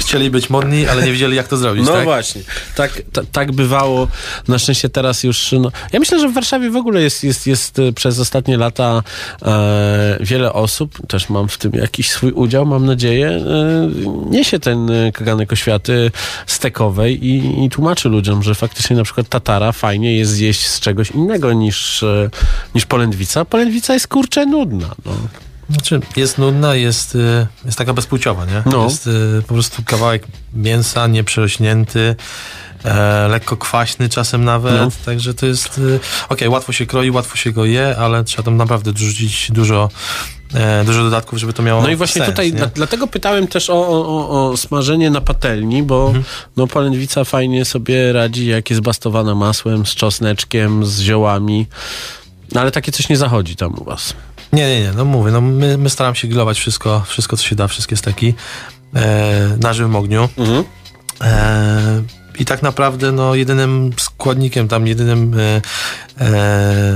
chcieli być modni, ale nie wiedzieli jak to zrobić, No tak? właśnie, tak, ta, tak bywało. Na szczęście teraz już. No, ja myślę, że w Warszawie w ogóle jest, jest, jest e, przez ostatnie lata e, wiele osób, też mam w tym jakiś swój udział, mam nadzieję, e, niesie ten e, kaganek oświaty stekowej i, i tłumaczy ludziom, że faktycznie na przykład tatara fajnie jest zjeść z czegoś innego niż, e, niż polędwica. Polędwica jest kurczę nudna. No. Znaczy, jest nudna, jest, y, jest taka bezpłciowa, nie? No. Jest y, po prostu kawałek mięsa, nieprzerośnięty, e, lekko kwaśny czasem nawet, No. także to jest... Y, Okej, łatwo się kroi, łatwo się go je, ale trzeba tam naprawdę dorzucić dużo, e, dużo dodatków, żeby to miało No i właśnie sens, tutaj, nie? dla, dlatego pytałem też o, o, o, o smażenie na patelni, bo Mhm. no, polędwica fajnie sobie radzi, jak jest bastowana masłem, z czosneczkiem, z ziołami. No ale takie coś nie zachodzi tam u was. Nie, nie, nie, no mówię, no my, my staramy się grillować wszystko, wszystko co się da, wszystkie steki e, na żywym ogniu. E, I tak naprawdę no jedynym składnikiem tam, jedynym e, e,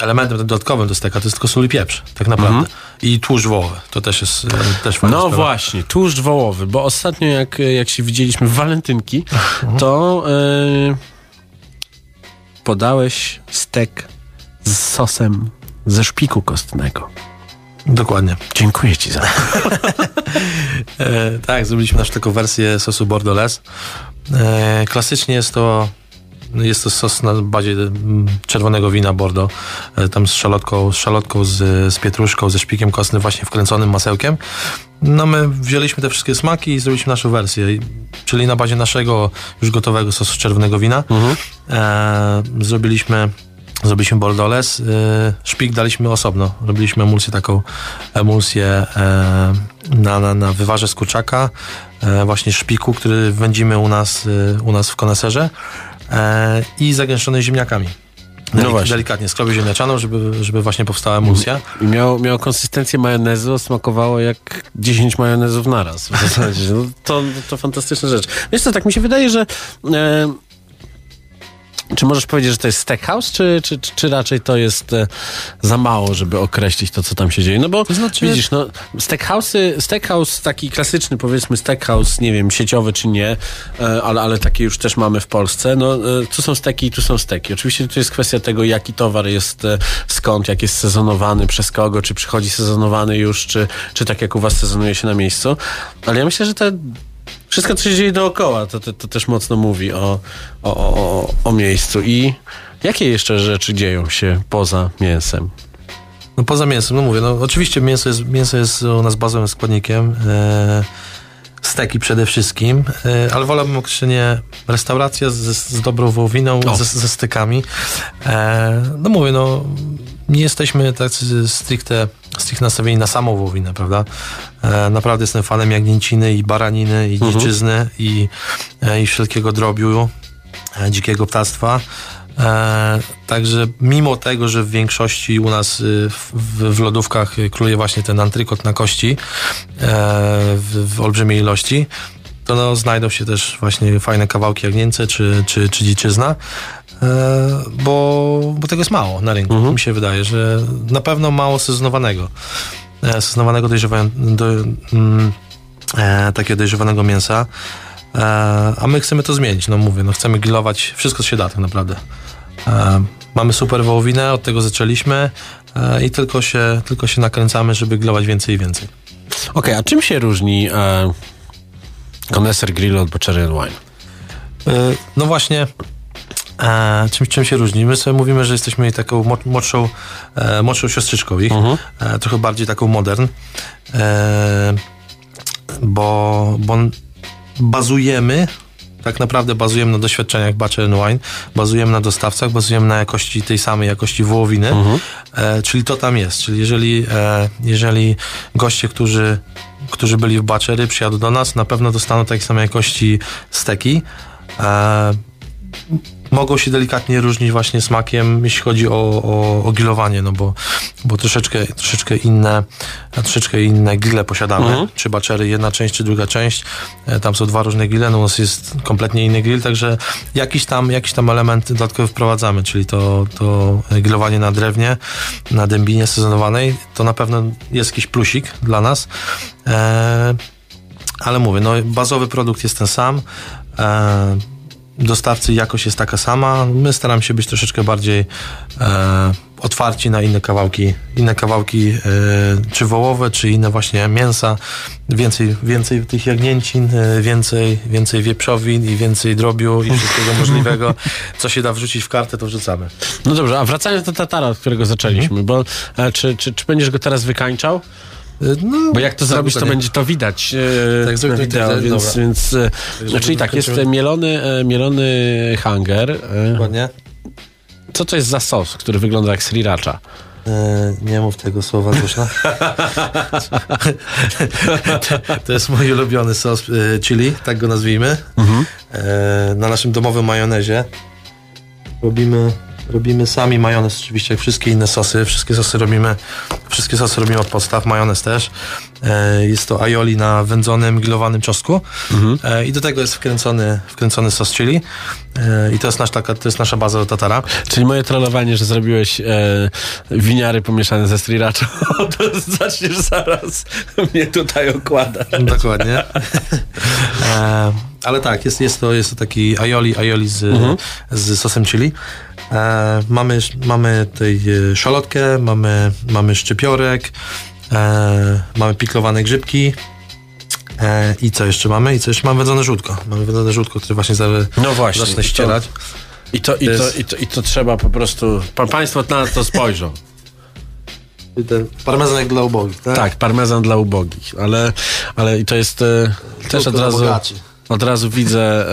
elementem dodatkowym do steka to jest tylko sól i pieprz, tak naprawdę. I tłuszcz wołowy, to też jest e, też fajna No sprawa. właśnie, tłuszcz wołowy, bo ostatnio jak, jak się widzieliśmy w walentynki, [LAUGHS] to e, podałeś stek z sosem ze szpiku kostnego. Dokładnie. Dziękuję ci za to. [LAUGHS] E, tak, zrobiliśmy naszą taką wersję sosu Bordelaise. E, klasycznie jest to jest to sos na bazie mm, czerwonego wina Bordeaux, tam z szalotką, z, szalotką z, z pietruszką, ze szpikiem kostnym, właśnie wkręconym masełkiem. No my wzięliśmy te wszystkie smaki i zrobiliśmy naszą wersję, czyli na bazie naszego już gotowego sosu czerwonego wina. E, zrobiliśmy Zrobiliśmy bordoles, y, szpik daliśmy osobno. Robiliśmy emulsję taką, emulsję e, na, na, na wywarze z kurczaka, e, właśnie szpiku, który wędzimy u nas, y, u nas w koneserze e, i zagęszczony ziemniakami. No Delik- właśnie. Delikatnie skrobię ziemniaczaną, żeby, żeby właśnie powstała emulsja. I miał, miał konsystencję majonezu, smakowało jak 10 majonezów naraz. W zasadzie. No, to, to fantastyczna rzecz. Wiesz co, tak mi się wydaje, że... E, czy możesz powiedzieć, że to jest steakhouse, czy, czy, czy, raczej to jest e, za mało, żeby określić to, co tam się dzieje? No bo znaczy- widzisz, no, steakhouse'y, steakhouse taki klasyczny, powiedzmy steakhouse, nie wiem, sieciowy czy nie, e, ale, ale takie już też mamy w Polsce. No, e, tu są steki i tu są steki. Oczywiście to jest kwestia tego, jaki towar jest e, skąd, jak jest sezonowany, przez kogo, czy przychodzi sezonowany już, czy, czy tak jak u was sezonuje się na miejscu. Ale ja myślę, że te wszystko, co się dzieje dookoła, to, to, to też mocno mówi o, o, o, o, miejscu. I jakie jeszcze rzeczy dzieją się poza mięsem? No poza mięsem, no mówię, no oczywiście mięso jest, mięso jest u nas bazowym składnikiem. E, steki przede wszystkim, e, ale wolałbym określenie restauracja z, z dobrą wołowiną, ze, ze stykami. E, no mówię, no nie jesteśmy tacy stricte, stricte nastawieni na samą wołowinę, prawda? E, naprawdę jestem fanem jagnięciny i baraniny i dziczyzny i, e, i wszelkiego drobiu e, dzikiego ptactwa. E, także mimo tego, że w większości u nas y, w, w, lodówkach króluje właśnie ten antrykot na kości e, w, w olbrzymiej ilości, to no, znajdą się też właśnie fajne kawałki jagnięce czy, czy, czy dziczyzna. E, bo, bo tego jest mało na rynku. Mi się wydaje, że na pewno mało sezonowanego. E, sezonowanego dojrzewają, do, mm, e, takiego dojrzewanego mięsa. E, a my chcemy to zmienić, no mówię, no chcemy grillować wszystko, co się da tak naprawdę. E, mamy super wołowinę, od tego zaczęliśmy e, i tylko się, tylko się nakręcamy, żeby grillować więcej i więcej. Okej, a czym się różni e, koneser grill od Butchery and Wine? No właśnie, e, czym, czym się różni? My sobie mówimy, że jesteśmy taką młodszą, e, młodszą siostrzyczką ich, e, trochę bardziej taką modern, e, bo, bo bazujemy tak naprawdę bazujemy na doświadczeniach and Wine, bazujemy na dostawcach, bazujemy na jakości tej samej jakości wołowiny, e, czyli to tam jest. Czyli jeżeli, e, jeżeli goście, którzy, którzy byli w Butchery przyjadą do nas, na pewno dostaną takiej samej jakości steki. E, mogą się delikatnie różnić właśnie smakiem, jeśli chodzi o, o, o grillowanie, no bo, bo troszeczkę, troszeczkę inne, troszeczkę inne grille posiadamy. Czy baczery, jedna część, czy druga część. E, Tam są dwa różne grille, no u nas jest kompletnie inny grill, także jakiś tam, jakiś tam element dodatkowy wprowadzamy, czyli to, to grillowanie na drewnie, na dębinie sezonowanej, to na pewno jest jakiś plusik dla nas. E, ale mówię, no bazowy produkt jest ten sam. E, dostawcy jakość jest taka sama. My staramy się być troszeczkę bardziej e, otwarci na inne kawałki, inne kawałki e, czy wołowe, czy inne właśnie mięsa. Więcej, więcej tych jagnięcin, e, więcej, więcej wieprzowin i więcej drobiu i wszystkiego możliwego. Co się da wrzucić w kartę, to wrzucamy. No dobrze, a wracając do tatara, od którego zaczęliśmy, bo e, czy, czy, czy będziesz go teraz wykańczał? E, No, Bo jak to zrobić, to będzie to widać e, Tak, na wideo, to, więc, dobra. więc żeby czyli tak, jest mielony, mielony hanger. E, Dokładnie. co to jest za sos, który wygląda jak sriracha? Nie mów tego słowa głośno. [LAUGHS] to jest mój ulubiony sos chili, tak go nazwijmy. E, na naszym domowym majonezie robimy Robimy sami majonez, oczywiście jak wszystkie inne sosy. Wszystkie sosy robimy, wszystkie sosy robimy od podstaw, majonez też. E, jest to aioli na wędzonym, grillowanym czosnku. E, I do tego jest wkręcony, wkręcony sos chili. E, I to jest, nasz, taka, to jest nasza baza do tatara. Czyli moje trollowanie, że zrobiłeś e, winiary pomieszane ze sriracha, [LAUGHS] to zaczniesz zaraz [LAUGHS] mnie tutaj okładać. Dokładnie. [LAUGHS] e, ale tak, jest, jest, to, jest to taki aioli, aioli z, z sosem chili. E, mamy, mamy tej e, szalotkę, mamy, mamy szczypiorek, e, mamy piklowane grzybki. E, I co jeszcze mamy? I co jeszcze? Mamy wędzone żółtko. Mamy wędzone żółtko, które właśnie, za, No właśnie. zacznę ścierać. I to, i, To i, to, I to trzeba po prostu. Pa, państwo na to spojrzą. I ten parmezan jak dla ubogich, tak? Tak, parmezan dla ubogich, ale, ale i to jest e, też od razu. bogaczy. Od razu widzę,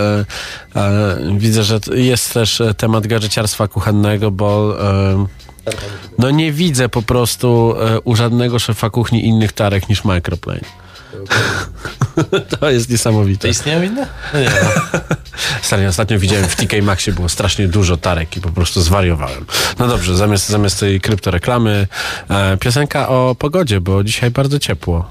e, e, widzę, że jest też e, temat gadżeciarstwa kuchennego, bo e, no nie widzę po prostu e, u żadnego szefa kuchni innych tarek niż Microplane. [LAUGHS] to jest niesamowite. Istnieją inne? No nie. [LAUGHS] Stary, ostatnio widziałem w TK Maxie było strasznie dużo tarek i po prostu zwariowałem. No dobrze, zamiast, zamiast tej kryptoreklamy e, piosenka o pogodzie, bo dzisiaj bardzo ciepło.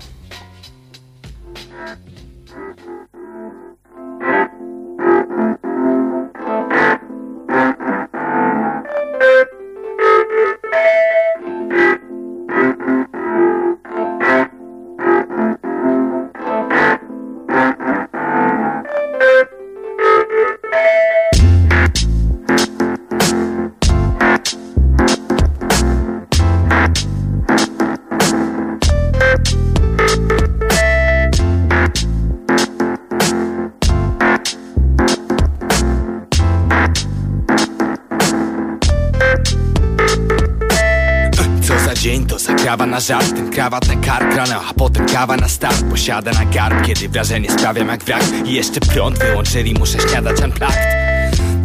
Żart Ten krawat na kark rano, a potem kawa na start. Posiada na garb, kiedy wrażenie sprawiam jak wrak I jeszcze prąd wyłączyli, muszę śniadać unplugged.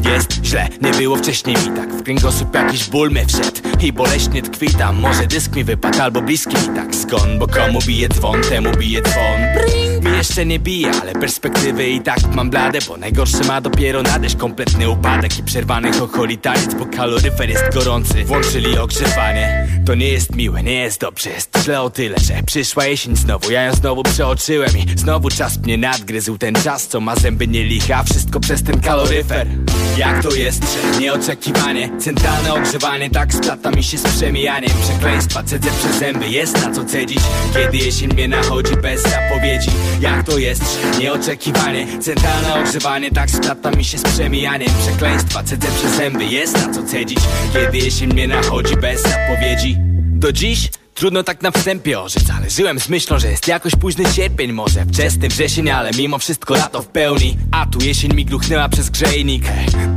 Jest źle, nie było wcześniej mi tak. W kręgosłup jakiś ból mnie wszedł I boleśnie tkwi tam Może dysk mi wypadł albo bliski mi tak. Skąd, bo komu bije dzwon, temu bije dzwon. Mi jeszcze nie bije, ale perspektywy i tak mam blade Bo najgorsze ma dopiero nadejść kompletny upadek I przerwany chocholi bo kaloryfer jest gorący. Włączyli ogrzewanie. To nie jest miłe, nie jest dobrze Jest źle o tyle, że przyszła jesień znowu. Ja ją znowu przeoczyłem i znowu czas mnie nadgryzł. Ten czas, co ma zęby nie licha Wszystko przez ten kaloryfer. Jak to jest, że nieoczekiwanie? Centralne ogrzewanie tak splata mi się z przemijaniem. Przekleństwa cedzę przez zęby, jest na co cedzić. Kiedy jesień mnie nachodzi bez zapowiedzi Jak to jest, nieoczekiwanie Centralne ogrzewanie tak splata mi się z przemijaniem Przekleństwa cedzę przez zęby, jest na co cedzić. Kiedy jesień mnie nachodzi bez zapowiedzi. Do dziś Trudno tak na wstępie orzec, ale żyłem z myślą, że jest jakoś późny sierpień. Może wczesny wrzesień, ale mimo wszystko lato w pełni. A tu jesień mi gluchnęła przez grzejnik.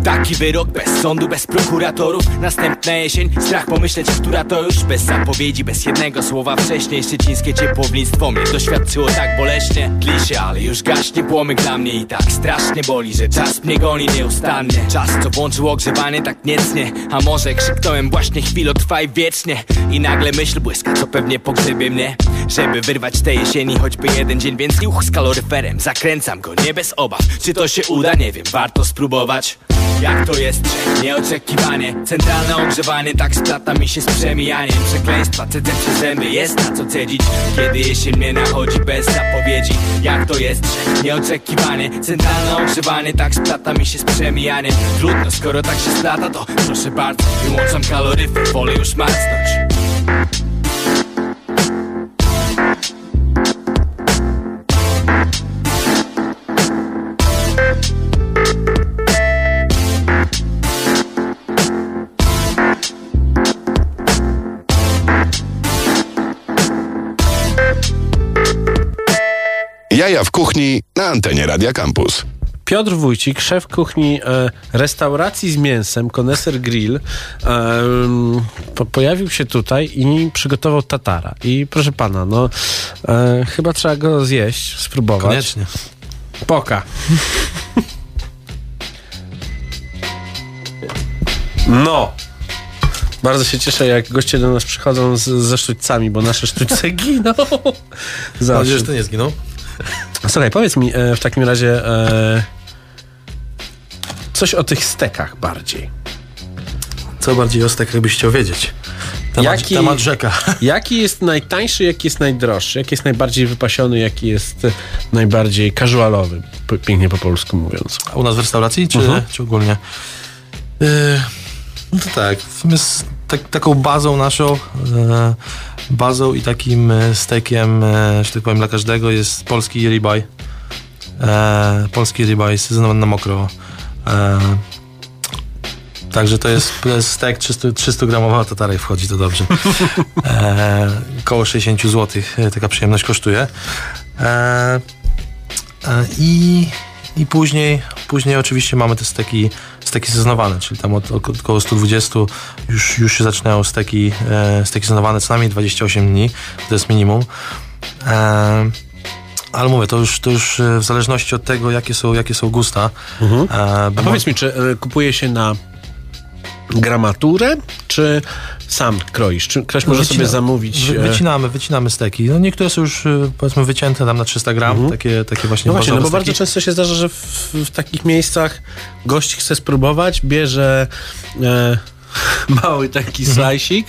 Taki wyrok bez sądu, bez prokuratorów. Następna jesień, strach pomyśleć, która to już Bez zapowiedzi, bez jednego słowa. Wcześniej Szczecińskie ciepłownictwo mnie doświadczyło tak boleśnie. Tli się, ale już gaśnie płomyk dla mnie I tak strasznie boli, że czas mnie goni nieustannie. Czas, co włączył ogrzewanie tak niecnie. A może krzyknąłem właśnie chwilo trwaj wiecznie. I nagle myśl błyska, co pewnie pogrzebie mnie Żeby wyrwać tej jesieni. Choćby jeden dzień Więc niuch z kaloryferem, zakręcam go nie bez obaw. Czy to się uda? Nie wiem, warto spróbować. Jak to jest, nieoczekiwanie. Centralne ogrzewanie tak splata mi się z przemijaniem. Przekleństwa cedzę przez zęby, jest na co cedzić. Kiedy jesień mnie nachodzi bez zapowiedzi. Jak to jest, nieoczekiwanie. Centralne ogrzewanie tak splata mi się z przemijaniem. Trudno, skoro tak się splata to proszę bardzo Wyłączam kaloryfer, wolę już marznąć Jaja w kuchni na antenie Radia Campus. Piotr Wójcik, szef kuchni e, restauracji z mięsem, Koneser Grill, em, po, pojawił się tutaj i przygotował tatara. I proszę pana, no e, chyba trzeba go zjeść, spróbować. Koniecznie. Poka. No. Bardzo się cieszę, jak goście do nas przychodzą z, ze sztućcami, bo nasze sztućce [LAUGHS] giną. Mam Zawsze. nadzieję, że to nie zginął. Słuchaj, powiedz mi e, w takim razie e, coś o tych stekach bardziej. co bardziej o stekach byś chciał wiedzieć? Temat, Jaki- temat rzeka. [LAUGHS] Jaki jest najtańszy, jaki jest najdroższy? Jaki jest najbardziej wypasiony, jaki jest najbardziej casualowy? Pięknie po polsku mówiąc. A U nas w restauracji, czy, Mhm. czy ogólnie? Yy, no to tak, tak, taką bazą naszą, e, bazą i takim e, stekiem, e, że tak powiem, dla każdego jest polski ribeye. Polski ribeye sezonowany na mokro. Także to jest, to jest stek 300, 300 gramowa tatarek wchodzi, to dobrze. [LAUGHS] E, koło 60 zł taka przyjemność kosztuje. E, e, I, I później, później oczywiście mamy te steki, steki sezonowane, czyli tam od, około 120 już, już się zaczynają steki, e, steki sezonowane co najmniej 28 dni, to jest minimum. E, ale mówię, to już, to już e, w zależności od tego, jakie są, jakie są gusta. E, A powiedz mi, czy e, kupuje się na gramaturę, czy sam kroisz? Czy ktoś może sobie Wycina- zamówić? Wy, e, wycinamy, wycinamy steki. No niektóre są już y, powiedzmy wycięte tam na 300 gram, takie, takie właśnie No właśnie, no bo bardzo steki. często się zdarza, że w, w takich miejscach gość chce spróbować, bierze e, [LAUGHS] mały taki slajsik,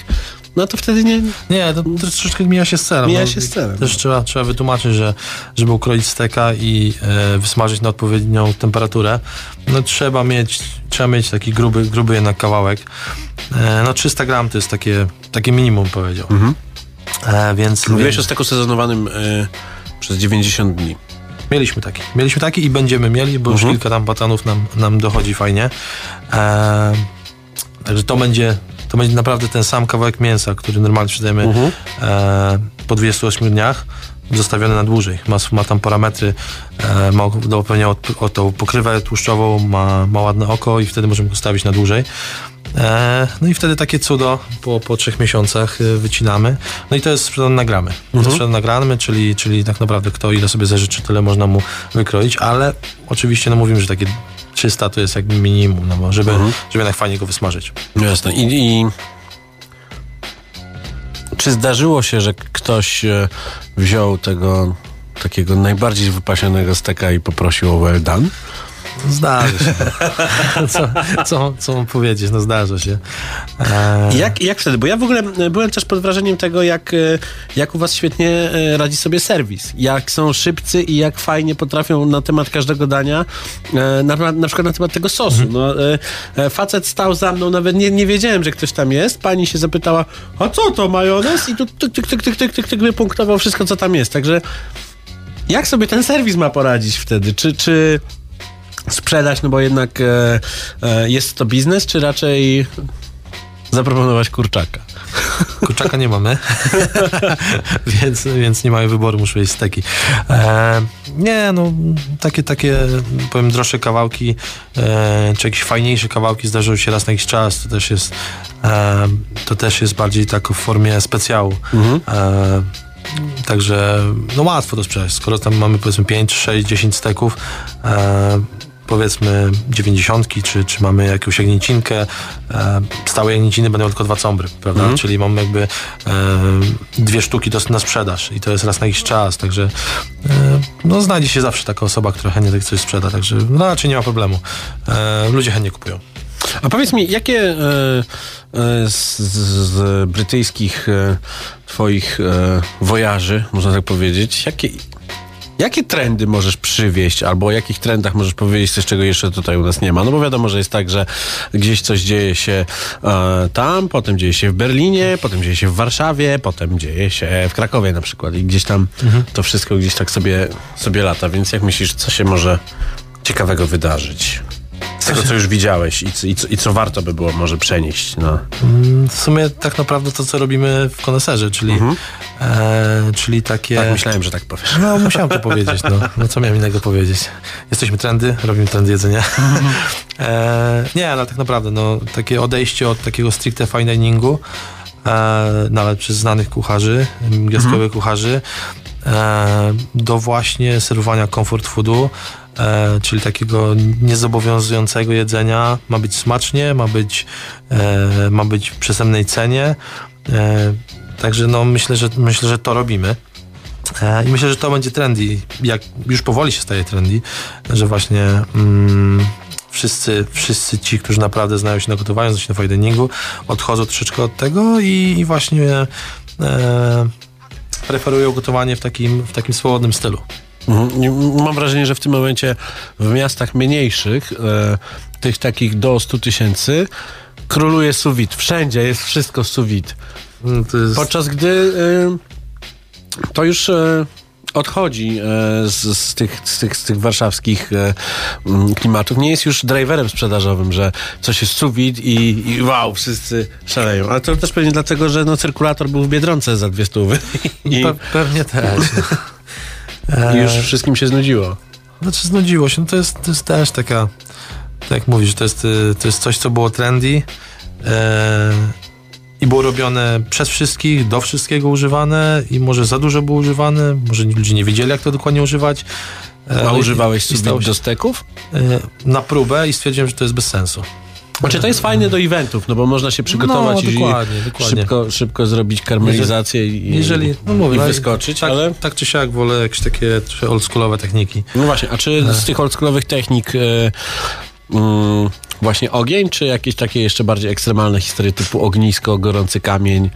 no to wtedy nie... Nie, to, to troszeczkę mija się z celem. Mija no. się z celem, Też no. trzeba, trzeba wytłumaczyć, że żeby ukroić steka i e, wysmażyć na odpowiednią temperaturę, no trzeba mieć, trzeba mieć taki gruby, gruby jednak kawałek. E, no 300 gram to jest takie, takie minimum powiedział. E, więc Mówiłeś o steku sezonowanym e, przez 90 dni. Mieliśmy taki. Mieliśmy taki i będziemy mieli, bo Mhm. już kilka tam batanów nam, nam dochodzi fajnie. E, także to będzie, to będzie naprawdę ten sam kawałek mięsa, który normalnie sprzedajemy Mhm. e, po 28 dniach, zostawiony na dłużej. Ma, ma tam parametry, e, ma do pewnie o, o tą pokrywę tłuszczową, ma, ma ładne oko i wtedy możemy go stawić na dłużej. E, no i wtedy takie cudo po, po trzech miesiącach e, wycinamy. No i to jest sprzedane na gramy. To jest sprzedane na gramy, czyli, czyli tak naprawdę kto ile sobie zażyczy, tyle można mu wykroić, ale oczywiście no mówimy, że takie 300 to jest jakby minimum, no bo żeby, żeby jednak fajnie go wysmażyć. Jasne. I, I czy zdarzyło się, że ktoś e, wziął tego takiego najbardziej wypasionego steka i poprosił o well done? Zdarza się. [LAUGHS] co, co, co mam powiedzieć? No zdarza się. E, Jak, jak wtedy? Bo ja w ogóle e, byłem też pod wrażeniem tego, jak, e, jak u was świetnie radzi sobie serwis. Jak są szybcy i jak fajnie potrafią na temat każdego dania, na, na przykład na temat tego sosu. No, e, e, facet stał za mną, nawet nie, nie wiedziałem, że ktoś tam jest. Pani się zapytała, a co to, majonez? I tu tyk, tyk, tyk, tyk, tyk, tyk, tyk wypunktował wszystko, co tam jest. Także jak sobie ten serwis ma poradzić wtedy? Czy, czy sprzedać, no bo jednak e, e, jest to biznes, czy raczej zaproponować kurczaka? [LAUGHS] Kurczaka nie mamy, [LAUGHS] więc, więc nie mają wyboru, muszę jeść steki. E, nie, no takie, takie powiem droższe kawałki, e, czy jakieś fajniejsze kawałki zdarzają się raz na jakiś czas, to też jest e, to też jest bardziej tak w formie specjału. E, Także no łatwo to sprzedać. Skoro tam mamy powiedzmy 5, 6, 10 steków, e, powiedzmy 90, czy, czy mamy jakąś jagnięcinkę, e, stałe jagnięciny będą tylko dwa combry, prawda? Czyli mamy jakby e, dwie sztuki do, na sprzedaż i to jest raz na jakiś czas, także e, no znajdzie się zawsze taka osoba, która chętnie tak coś sprzeda, także no, raczej nie ma problemu. E, ludzie chętnie kupują. A powiedz mi, jakie e, e, z, z, brytyjskich twoich wojaży, można tak powiedzieć, jakie, jakie trendy możesz przywieźć, albo o jakich trendach możesz powiedzieć coś, czego jeszcze tutaj u nas nie ma? No bo wiadomo, że jest tak, że gdzieś coś dzieje się e, tam, potem dzieje się w Berlinie, potem dzieje się w Warszawie, potem dzieje się w Krakowie na przykład i gdzieś tam to wszystko gdzieś tak sobie, sobie lata, więc jak myślisz, co się może ciekawego wydarzyć? Z tego, co już widziałeś i, co- i, co, i co warto by było może przenieść. No. W sumie tak naprawdę to, co robimy w koneserze, czyli, e, czyli takie... Tak myślałem, że tak powiesz. No, musiałem to powiedzieć, no. no. co miałem innego powiedzieć? Jesteśmy trendy, robimy trendy jedzenia. e, nie, ale tak naprawdę, no, takie odejście od takiego stricte fine diningu, e, nawet przez znanych kucharzy, gwiazdkowych kucharzy, e, do właśnie serwowania comfort foodu, e, czyli takiego niezobowiązującego jedzenia. Ma być smacznie, ma być, e, ma być w przystępnej cenie. E, także no, myślę, że, myślę, że to robimy. E, I myślę, że to będzie trendy. Jak już powoli się staje trendy, że właśnie mm, wszyscy, wszyscy ci, którzy naprawdę znają się na gotowaniu, znają się na fine odchodzą troszeczkę od tego i, i właśnie e, preferują gotowanie w takim, w takim swobodnym stylu. Mhm. Mam wrażenie, że w tym momencie w miastach mniejszych, e, tych takich do 100 tysięcy, króluje suwit. Wszędzie jest wszystko suwit. Mm, jest, Podczas gdy e, to już e, odchodzi z, z, tych, z, tych, z tych warszawskich mm, klimatów. Nie jest już driverem sprzedażowym, że coś jest suwit i, i wow, wszyscy szaleją. Ale to też pewnie dlatego, że no, cyrkulator był w Biedronce za dwie stówy i, pe, pewnie też. [LAUGHS] i już wszystkim się znudziło. Znaczy znudziło się, no to jest, to jest też taka, tak jak mówisz, to jest, y, to jest coś, co było trendy e, i było robione przez wszystkich, do wszystkiego używane i może za dużo było używane, może ludzie nie wiedzieli, jak to dokładnie używać. E, A używałeś się, do steków? e, na próbę i stwierdziłem, że to jest bez sensu. Znaczy to jest fajne do eventów, no bo można się przygotować No, i dokładnie, dokładnie. Szybko, szybko zrobić karmelizację i, Jeżeli, no mówię, i no, wyskoczyć, tak, ale... tak czy siak wolę jakieś takie oldschoolowe techniki. No właśnie, a czy z tych oldschoolowych technik e, mm, właśnie ogień, czy jakieś takie jeszcze bardziej ekstremalne historie typu ognisko, gorący kamień?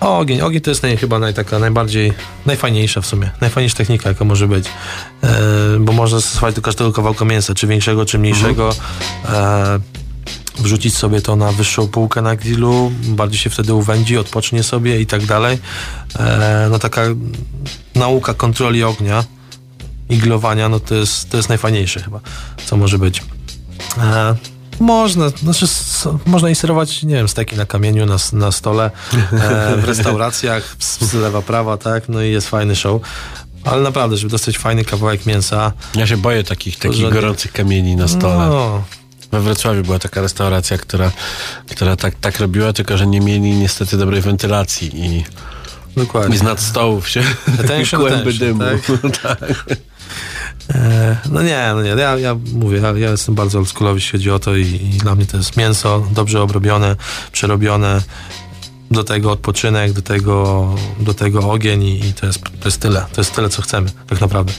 Ogień, ogień to jest naj, chyba naj, taka najbardziej, najfajniejsza w sumie, najfajniejsza technika, jaka może być, e, bo można zastosować do każdego kawałka mięsa, czy większego, czy mniejszego, e, wrzucić sobie to na wyższą półkę na grillu, bardziej się wtedy uwędzi, odpocznie sobie i tak dalej. E, no taka nauka kontroli ognia, iglowania, no to jest, to jest najfajniejsze chyba, co może być. E, można, znaczy można inserować, nie wiem, steki na kamieniu, na, na stole, e, w restauracjach, z, lewa, prawa, tak, no i jest fajny show. Ale naprawdę, żeby dostać fajny kawałek mięsa, Ja się boję takich, takich gorących kamieni na stole. no, We Wrocławiu była taka restauracja, która, która tak, tak robiła, tylko że nie mieli niestety dobrej wentylacji i, i dokładnie. z nad stołów się Attention, [LAUGHS] kłęby attention, dymu. tak? [LAUGHS] tak. E, no nie, no nie, ja, ja mówię, ja, ja jestem bardzo oldschoolowy, jeśli chodzi o to i, i dla mnie to jest mięso dobrze obrobione, przerobione, do tego odpoczynek, do tego, do tego ogień i, i to, jest, to jest tyle, to jest tyle, co chcemy, tak naprawdę.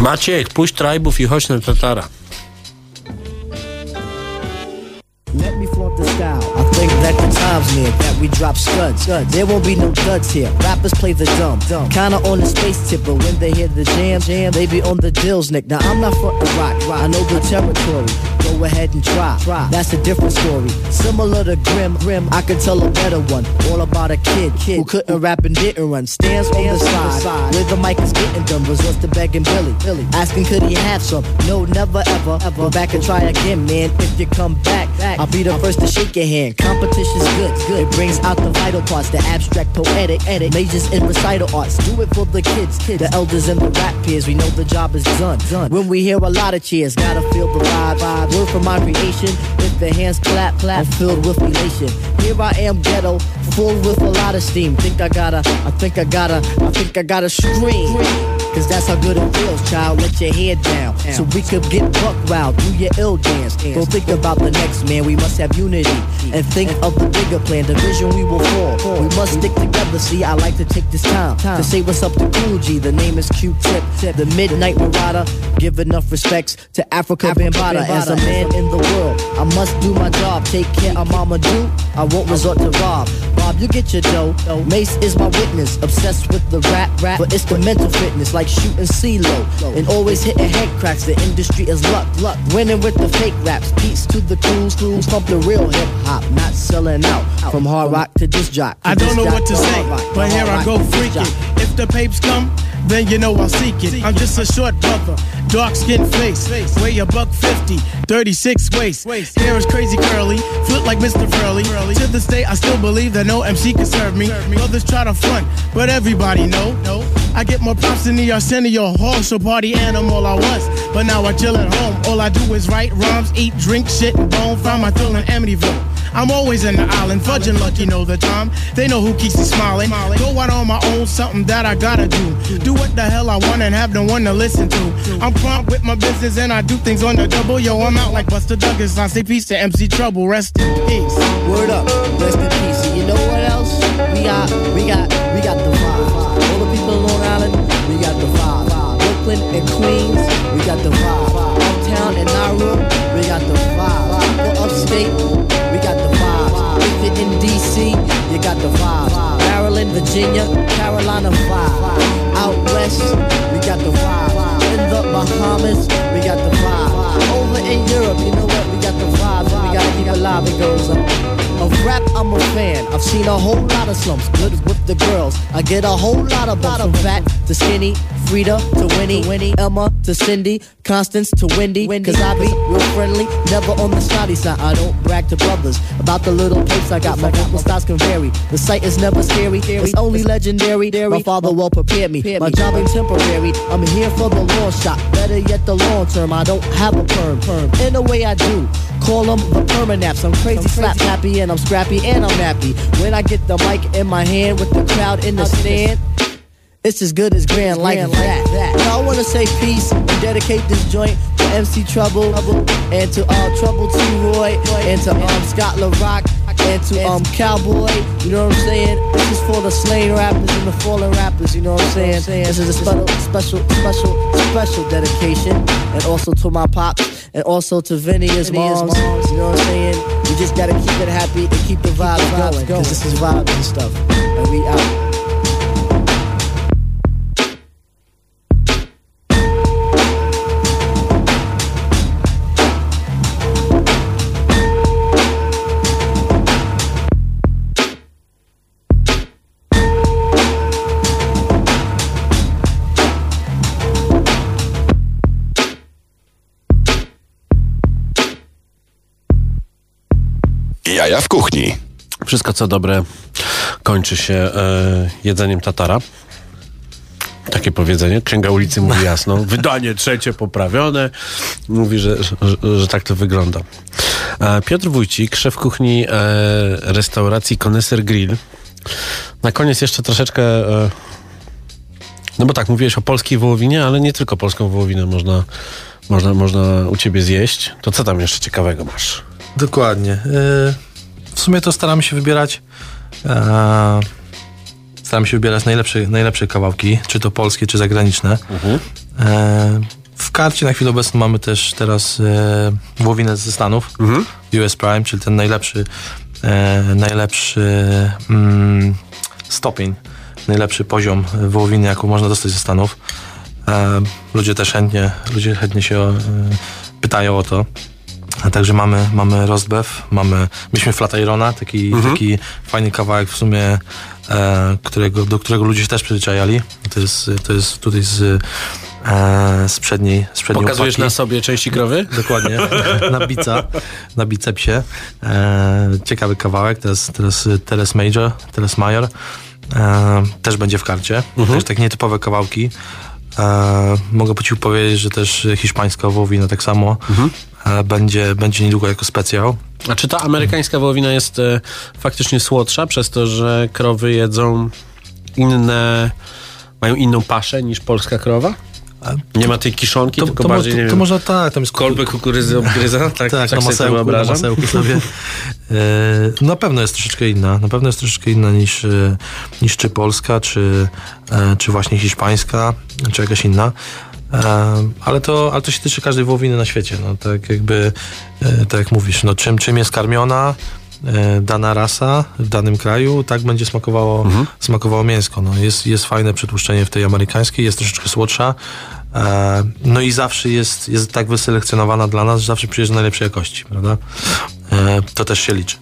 Maciek, puść trajbów i chodź na Tatara. Let me flaunt the style. I think that the time's near that we drop studs. There won't be no duds here. Rappers play the dumb. dumb. Kinda on the space tip, but when they hear the jam, jam, they be on the dills, Nick. Now I'm not frontin' rock. I know the territory. Go ahead and try. That's a different story. Similar to Grim, Grim, I could tell a better one. All about a kid, kid who couldn't rap and didn't run. Stands on the side, where the mic is getting done. Resorts to begging Billy, Billy, asking could he have some? No, never ever. Go back and try again, man. If you come back, I'll be the first to shake your hand. Competition's good, good. It brings out the vital parts, the abstract, poetic, edit, majors in recital arts. Do it for the kids, kids, the elders and the rap peers. We know the job is done, done. When we hear a lot of cheers, gotta feel the vibe, vibe. From my creation, With the hands clap, clap, I'm filled with elation. Here I am, ghetto, full with a lot of steam. Think I gotta, I think I gotta, I think I gotta scream. Cause that's how good it feels, child. Let your head down. So we could get buck wild, do your ill dance. Don't think about the next man, we must have unity. And think of the bigger plan, division we will fall. We must stick together, see, I like to take this time to say what's up to Cool G. The name is Q-Tip, the Midnight Marauder. Give enough respects to Africa Bambata. As a man in the world, I must do my job. Take care of Mama Do, I won't resort to rob. Rob, you get your dough. Mace is my witness, obsessed with the rap, rap. But it's the mental fitness, like shooting CeeLo. And always hitting head cracks, the industry is luck, luck. Winning with the fake raps, peace to the crews, crews pump the real hip hop, not selling out. From hard rock to disc jock. to I don't know what to say, rock, but here I go freaking. If the papes come, then you know I'll seek it. I'm just a short brother, dark skin face, weigh a buck fifty, 36 waist. Hair is crazy curly, flip like Mr. Furley. To this day, I still believe that no MC can serve me. Others try to front, but everybody know. I get more props than the Arsenio horse so party animal I was. But now I chill at home. All I do is write rhymes, eat, drink, shit, and bone. Find my thrill in Amityville. I'm always in the island, fudging lucky know the time. They know who keeps me smiling. Go out on my own, something that I gotta do. Do what the hell I want and have no one to listen to. I'm prompt with my business and I do things on the double. Yo, I'm out like Buster Douglas. I say peace to MC Trouble. Rest in peace. Word up, rest in peace. You know what else? We got, we got, we got the Brooklyn and Queens, we got the vibe. Uptown and Nauru, we got the vibe. For upstate, we got the vibe. If you're in DC, you got the vibe. Maryland, Virginia, Carolina vibe. Out west, we got the vibe. In the Bahamas, we got the vibe. Over in Europe, you know what? We got the vibe. We gotta keep it live. It goes up. Of rap, I'm a fan. I've seen a whole lot of slumps. Good with the girls. I get a whole lot of from fat to skinny. Frida to Winnie, Winnie, Emma to Cindy, Constance to Wendy. Cause I be real friendly, never on the snotty side. I don't brag to brothers about the little place I got. My vocal styles can vary. The sight is never scary, it's only legendary. My father well prepared me. My job ain't temporary. I'm here for the long shot. Better yet, the long term. I don't have a perm. perm. In a way, I do. Call them the permanaps. I'm crazy, slap happy, and I'm scrappy, and I'm happy. When I get the mic in my hand with the crowd in the stand. It's as good as grand like that. Now I wanna say peace and dedicate this joint to MC Trouble and to uh, Trouble T Roy and to um, Scott LaRock and to um Cowboy. You know what I'm saying? This is for the slain rappers and the fallen rappers. You know what I'm saying? This is a special, special, special, special dedication, and also to my pops and also to Vinny his moms. You know what I'm saying? We just gotta keep it happy and keep the vibes going because this is vibes and stuff. And we out. Jaja w kuchni. Wszystko co dobre kończy się e, jedzeniem tatara. Takie powiedzenie. Księga ulicy mówi jasno. [LAUGHS] Wydanie trzecie poprawione. Mówi, że, że, że tak to wygląda. E, Piotr Wójcik, szef kuchni e, restauracji Koneser Grill. Na koniec jeszcze troszeczkę... E, no bo tak, mówiłeś o polskiej wołowinie, ale nie tylko polską wołowinę można, można, można u ciebie zjeść. To co tam jeszcze ciekawego masz? Dokładnie. E, W sumie to staramy się wybierać. e, Staramy się wybierać najlepsze, najlepsze kawałki, czy to polskie, czy zagraniczne. E, W karcie na chwilę obecną mamy też teraz e, ze Stanów, US Prime, czyli ten najlepszy, najlepszy mm, stopień, najlepszy poziom wołowiny, jaką można dostać ze Stanów. Ludzie też chętnie, ludzie chętnie się pytają o to. A także mamy, mamy Rostbeff, mamy, mieliśmy Flat Irona, taki, taki fajny kawałek w sumie, e, którego, do którego ludzie się też przyzwyczajali. To jest, to jest tutaj z, e, z przedniej, z przedniej Pokazujesz łopatki. na sobie części krowy? [LAUGHS] Dokładnie, na bica, na bicepsie. E, ciekawy kawałek, teraz, teraz Teres Major, Teres Major e, też będzie w karcie. Też takie nietypowe kawałki. E, mogę po ci powiedzieć, że też hiszpańska wołowina tak samo e, będzie, będzie niedługo jako specjał. A czy ta amerykańska wołowina jest e, faktycznie słodsza przez to, że krowy jedzą inne, mają inną paszę niż polska krowa? Nie ma tej kiszonki, tylko to, bardziej, to, to wiem, może tak, tam jest kolby kukurydzy [LAUGHS] obgryza? Tak, tak, tak, na sobie to masełku, na wyobrażam. masełku sobie. [LAUGHS] E, na pewno jest troszeczkę inna. Na pewno jest troszeczkę inna niż, e, niż czy polska, czy, e, czy właśnie hiszpańska, czy jakaś inna. E, ale, to, ale to się tyczy każdej wołowiny na świecie. No, tak jakby, e, tak jak mówisz, no, czym, czym jest karmiona dana rasa w danym kraju, tak będzie smakowało, smakowało mięsko. No, jest, jest fajne przetłuszczenie w tej amerykańskiej, jest troszeczkę słodsza. E, No i zawsze jest, jest tak wyselekcjonowana dla nas, że zawsze przyjeżdża najlepszej jakości, prawda? E, To też się liczy.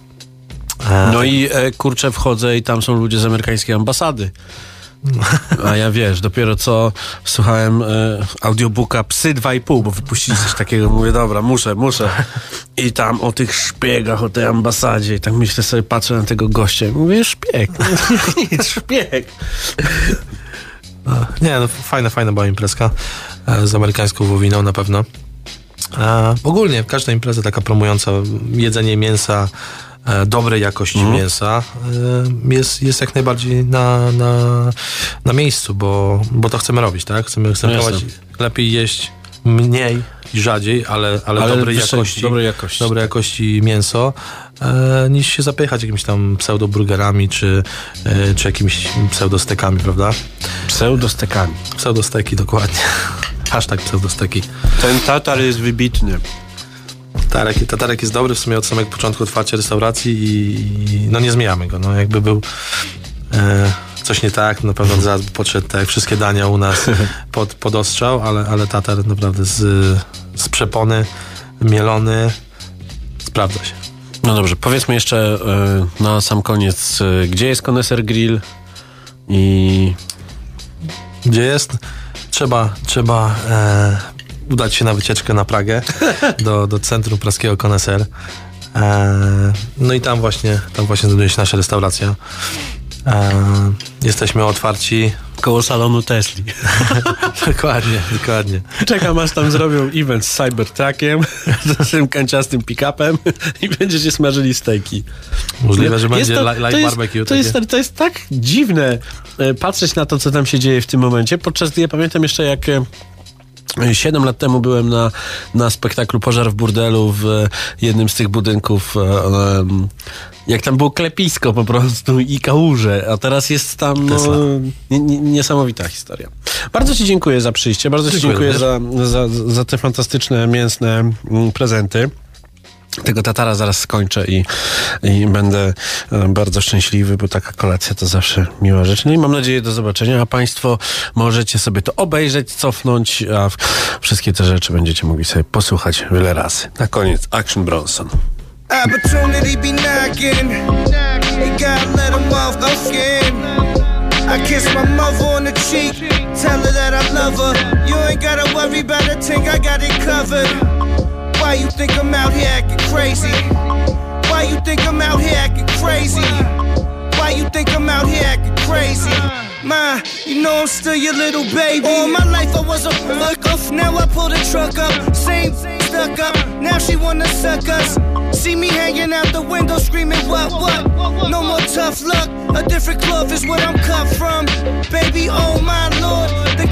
E, No i e, kurczę, wchodzę i tam są ludzie z amerykańskiej ambasady. A ja wiesz, dopiero co słuchałem e, audiobooka Psy 2,5, bo wypuścili coś takiego. Mówię, dobra, muszę, muszę. I tam o tych szpiegach, o tej ambasadzie. I tak myślę sobie, patrzę na tego gościa i mówię, szpieg. [LAUGHS] Nic, szpieg. Nie, no fajna, fajna była imprezka e, z amerykańską wołowiną na pewno. E, ogólnie każda impreza taka promująca jedzenie mięsa, dobrej jakości Mhm. mięsa e, jest, jest jak najbardziej na, na, na miejscu, bo, bo to chcemy robić, tak? Chcemy, chcemy No prowadzić, lepiej jeść mniej i rzadziej, ale, ale, Ale dobrej, jakości, dobrej jakości. dobrej jakości mięso, e, niż się zapychać jakimiś tam pseudoburgerami czy, e, czy jakimiś pseudostekami, prawda? Pseudostekami. Pseudosteki, dokładnie. [LAUGHS] Hashtag pseudosteki. Ten tatar jest wybitny. Tatarek, tatarek jest dobry w sumie od samego początku otwarcia restauracji i, i no nie zmieniamy go. No jakby był e, coś nie tak, na pewno zaraz podszedł tak wszystkie dania u nas [LAUGHS] pod, pod ostrzał, ale, ale tatar naprawdę z, z przepony, mielony, sprawdza się. No dobrze, powiedzmy jeszcze e, na sam koniec, e, gdzie jest Koneser Grill i Gdzie jest? Trzeba, trzeba e, udać się na wycieczkę na Pragę do, do centrum praskiego Koneser. E, no i tam właśnie, tam właśnie znajduje się nasza restauracja. E, jesteśmy otwarci. koło salonu Tesli. [LAUGHS] dokładnie, dokładnie. Czekam aż tam zrobią event z Cybertruckiem, [LAUGHS] z tym kanciastym pick-upem [LAUGHS] i będziecie smażyli stejki. Możliwe, że będzie Jest li- live to jest, barbecue. To takie. jest, to jest tak dziwne e, patrzeć na to, co tam się dzieje w tym momencie, podczas gdy ja pamiętam jeszcze jak... e, Siedem lat temu byłem na, na spektaklu Pożar w burdelu w e, jednym z tych budynków. e, em, Jak tam było klepisko po prostu i kałuże, a teraz jest tam no, niesamowita historia. Bardzo Ci dziękuję za przyjście, bardzo Ci Dziękuję dziękuję za, za, za te fantastyczne, mięsne mm, prezenty. Tego tatara zaraz skończę i, i będę e, bardzo szczęśliwy, bo taka kolacja to zawsze miła rzecz. No i mam nadzieję do zobaczenia, a Państwo możecie sobie to obejrzeć, cofnąć, a wszystkie te rzeczy będziecie mogli sobie posłuchać wiele razy. Na koniec Action Bronson. Opportunity be knocking. Let off skin. I kiss my mother on the cheek. Tell her that I love her. You ain't gotta worry about a thing, I got it covered. Why you think I'm out here acting crazy? Why you think I'm out here acting crazy? Why you think I'm out here acting crazy? Ma, you know I'm still your little baby. All my life I was a fuck off. Now I pull the truck up. Same stuck up. Now she wanna suck us. See me hanging out the window screaming, what, what? No more tough luck. A different cloth is what I'm cut from. Baby, oh my lord. The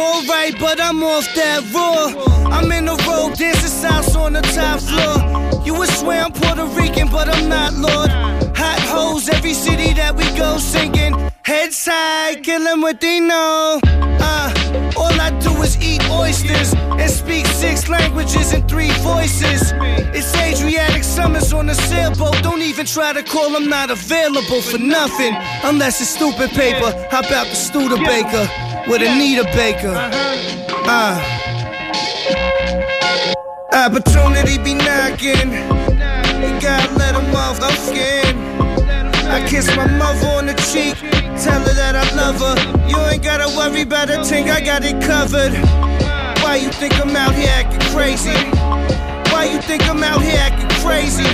alright, but I'm off that raw. I'm in the road, dancing south on the top floor. You would swear I'm Puerto Rican, but I'm not, Lord. Hot hoes, every city that we go singing. Heads high, kill 'em what they know. Uh, all I do is eat oysters and speak six languages and three voices. It's Adriatic summers on a sailboat. Don't even try to call, I'm not available for nothing. Unless it's stupid paper. How about the Studebaker with Anita Baker? Uh. Opportunity be knocking. You gotta let 'em off the skin. I kiss my mother on the cheek. Tell her that I love her. You ain't gotta worry about a thing, I got it covered. Why you think I'm out here acting crazy? Why you think I'm out here acting crazy?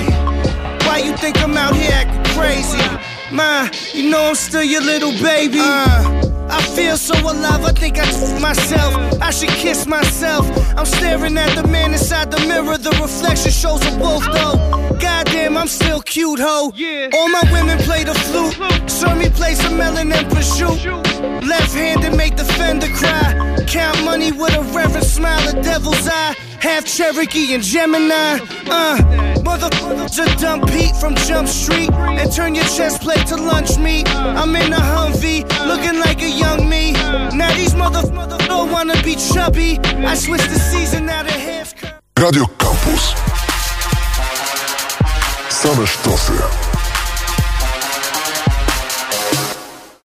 Why you think I'm out here acting crazy? Ma, you know I'm still your little baby. Uh, I feel so alive, I think I took myself. I should kiss myself. I'm staring at the man inside the mirror. The reflection shows a wolf, though. Goddamn, I'm still cute, ho. All my women play the flute. Show me play some melon and prosciutto. Left handed make the fender cry. Count money with a reverent smile, a devil's eye. Half Cherokee and Gemini. Uh, motherfuckers just dump Pete from Jump Street and turn your chest plate to lunch meat. I'm in a Humvee, looking like a young me. Now these motherfuckers don't wanna be chubby. I switched the season out of hair's Radio Campus. Same sztosy.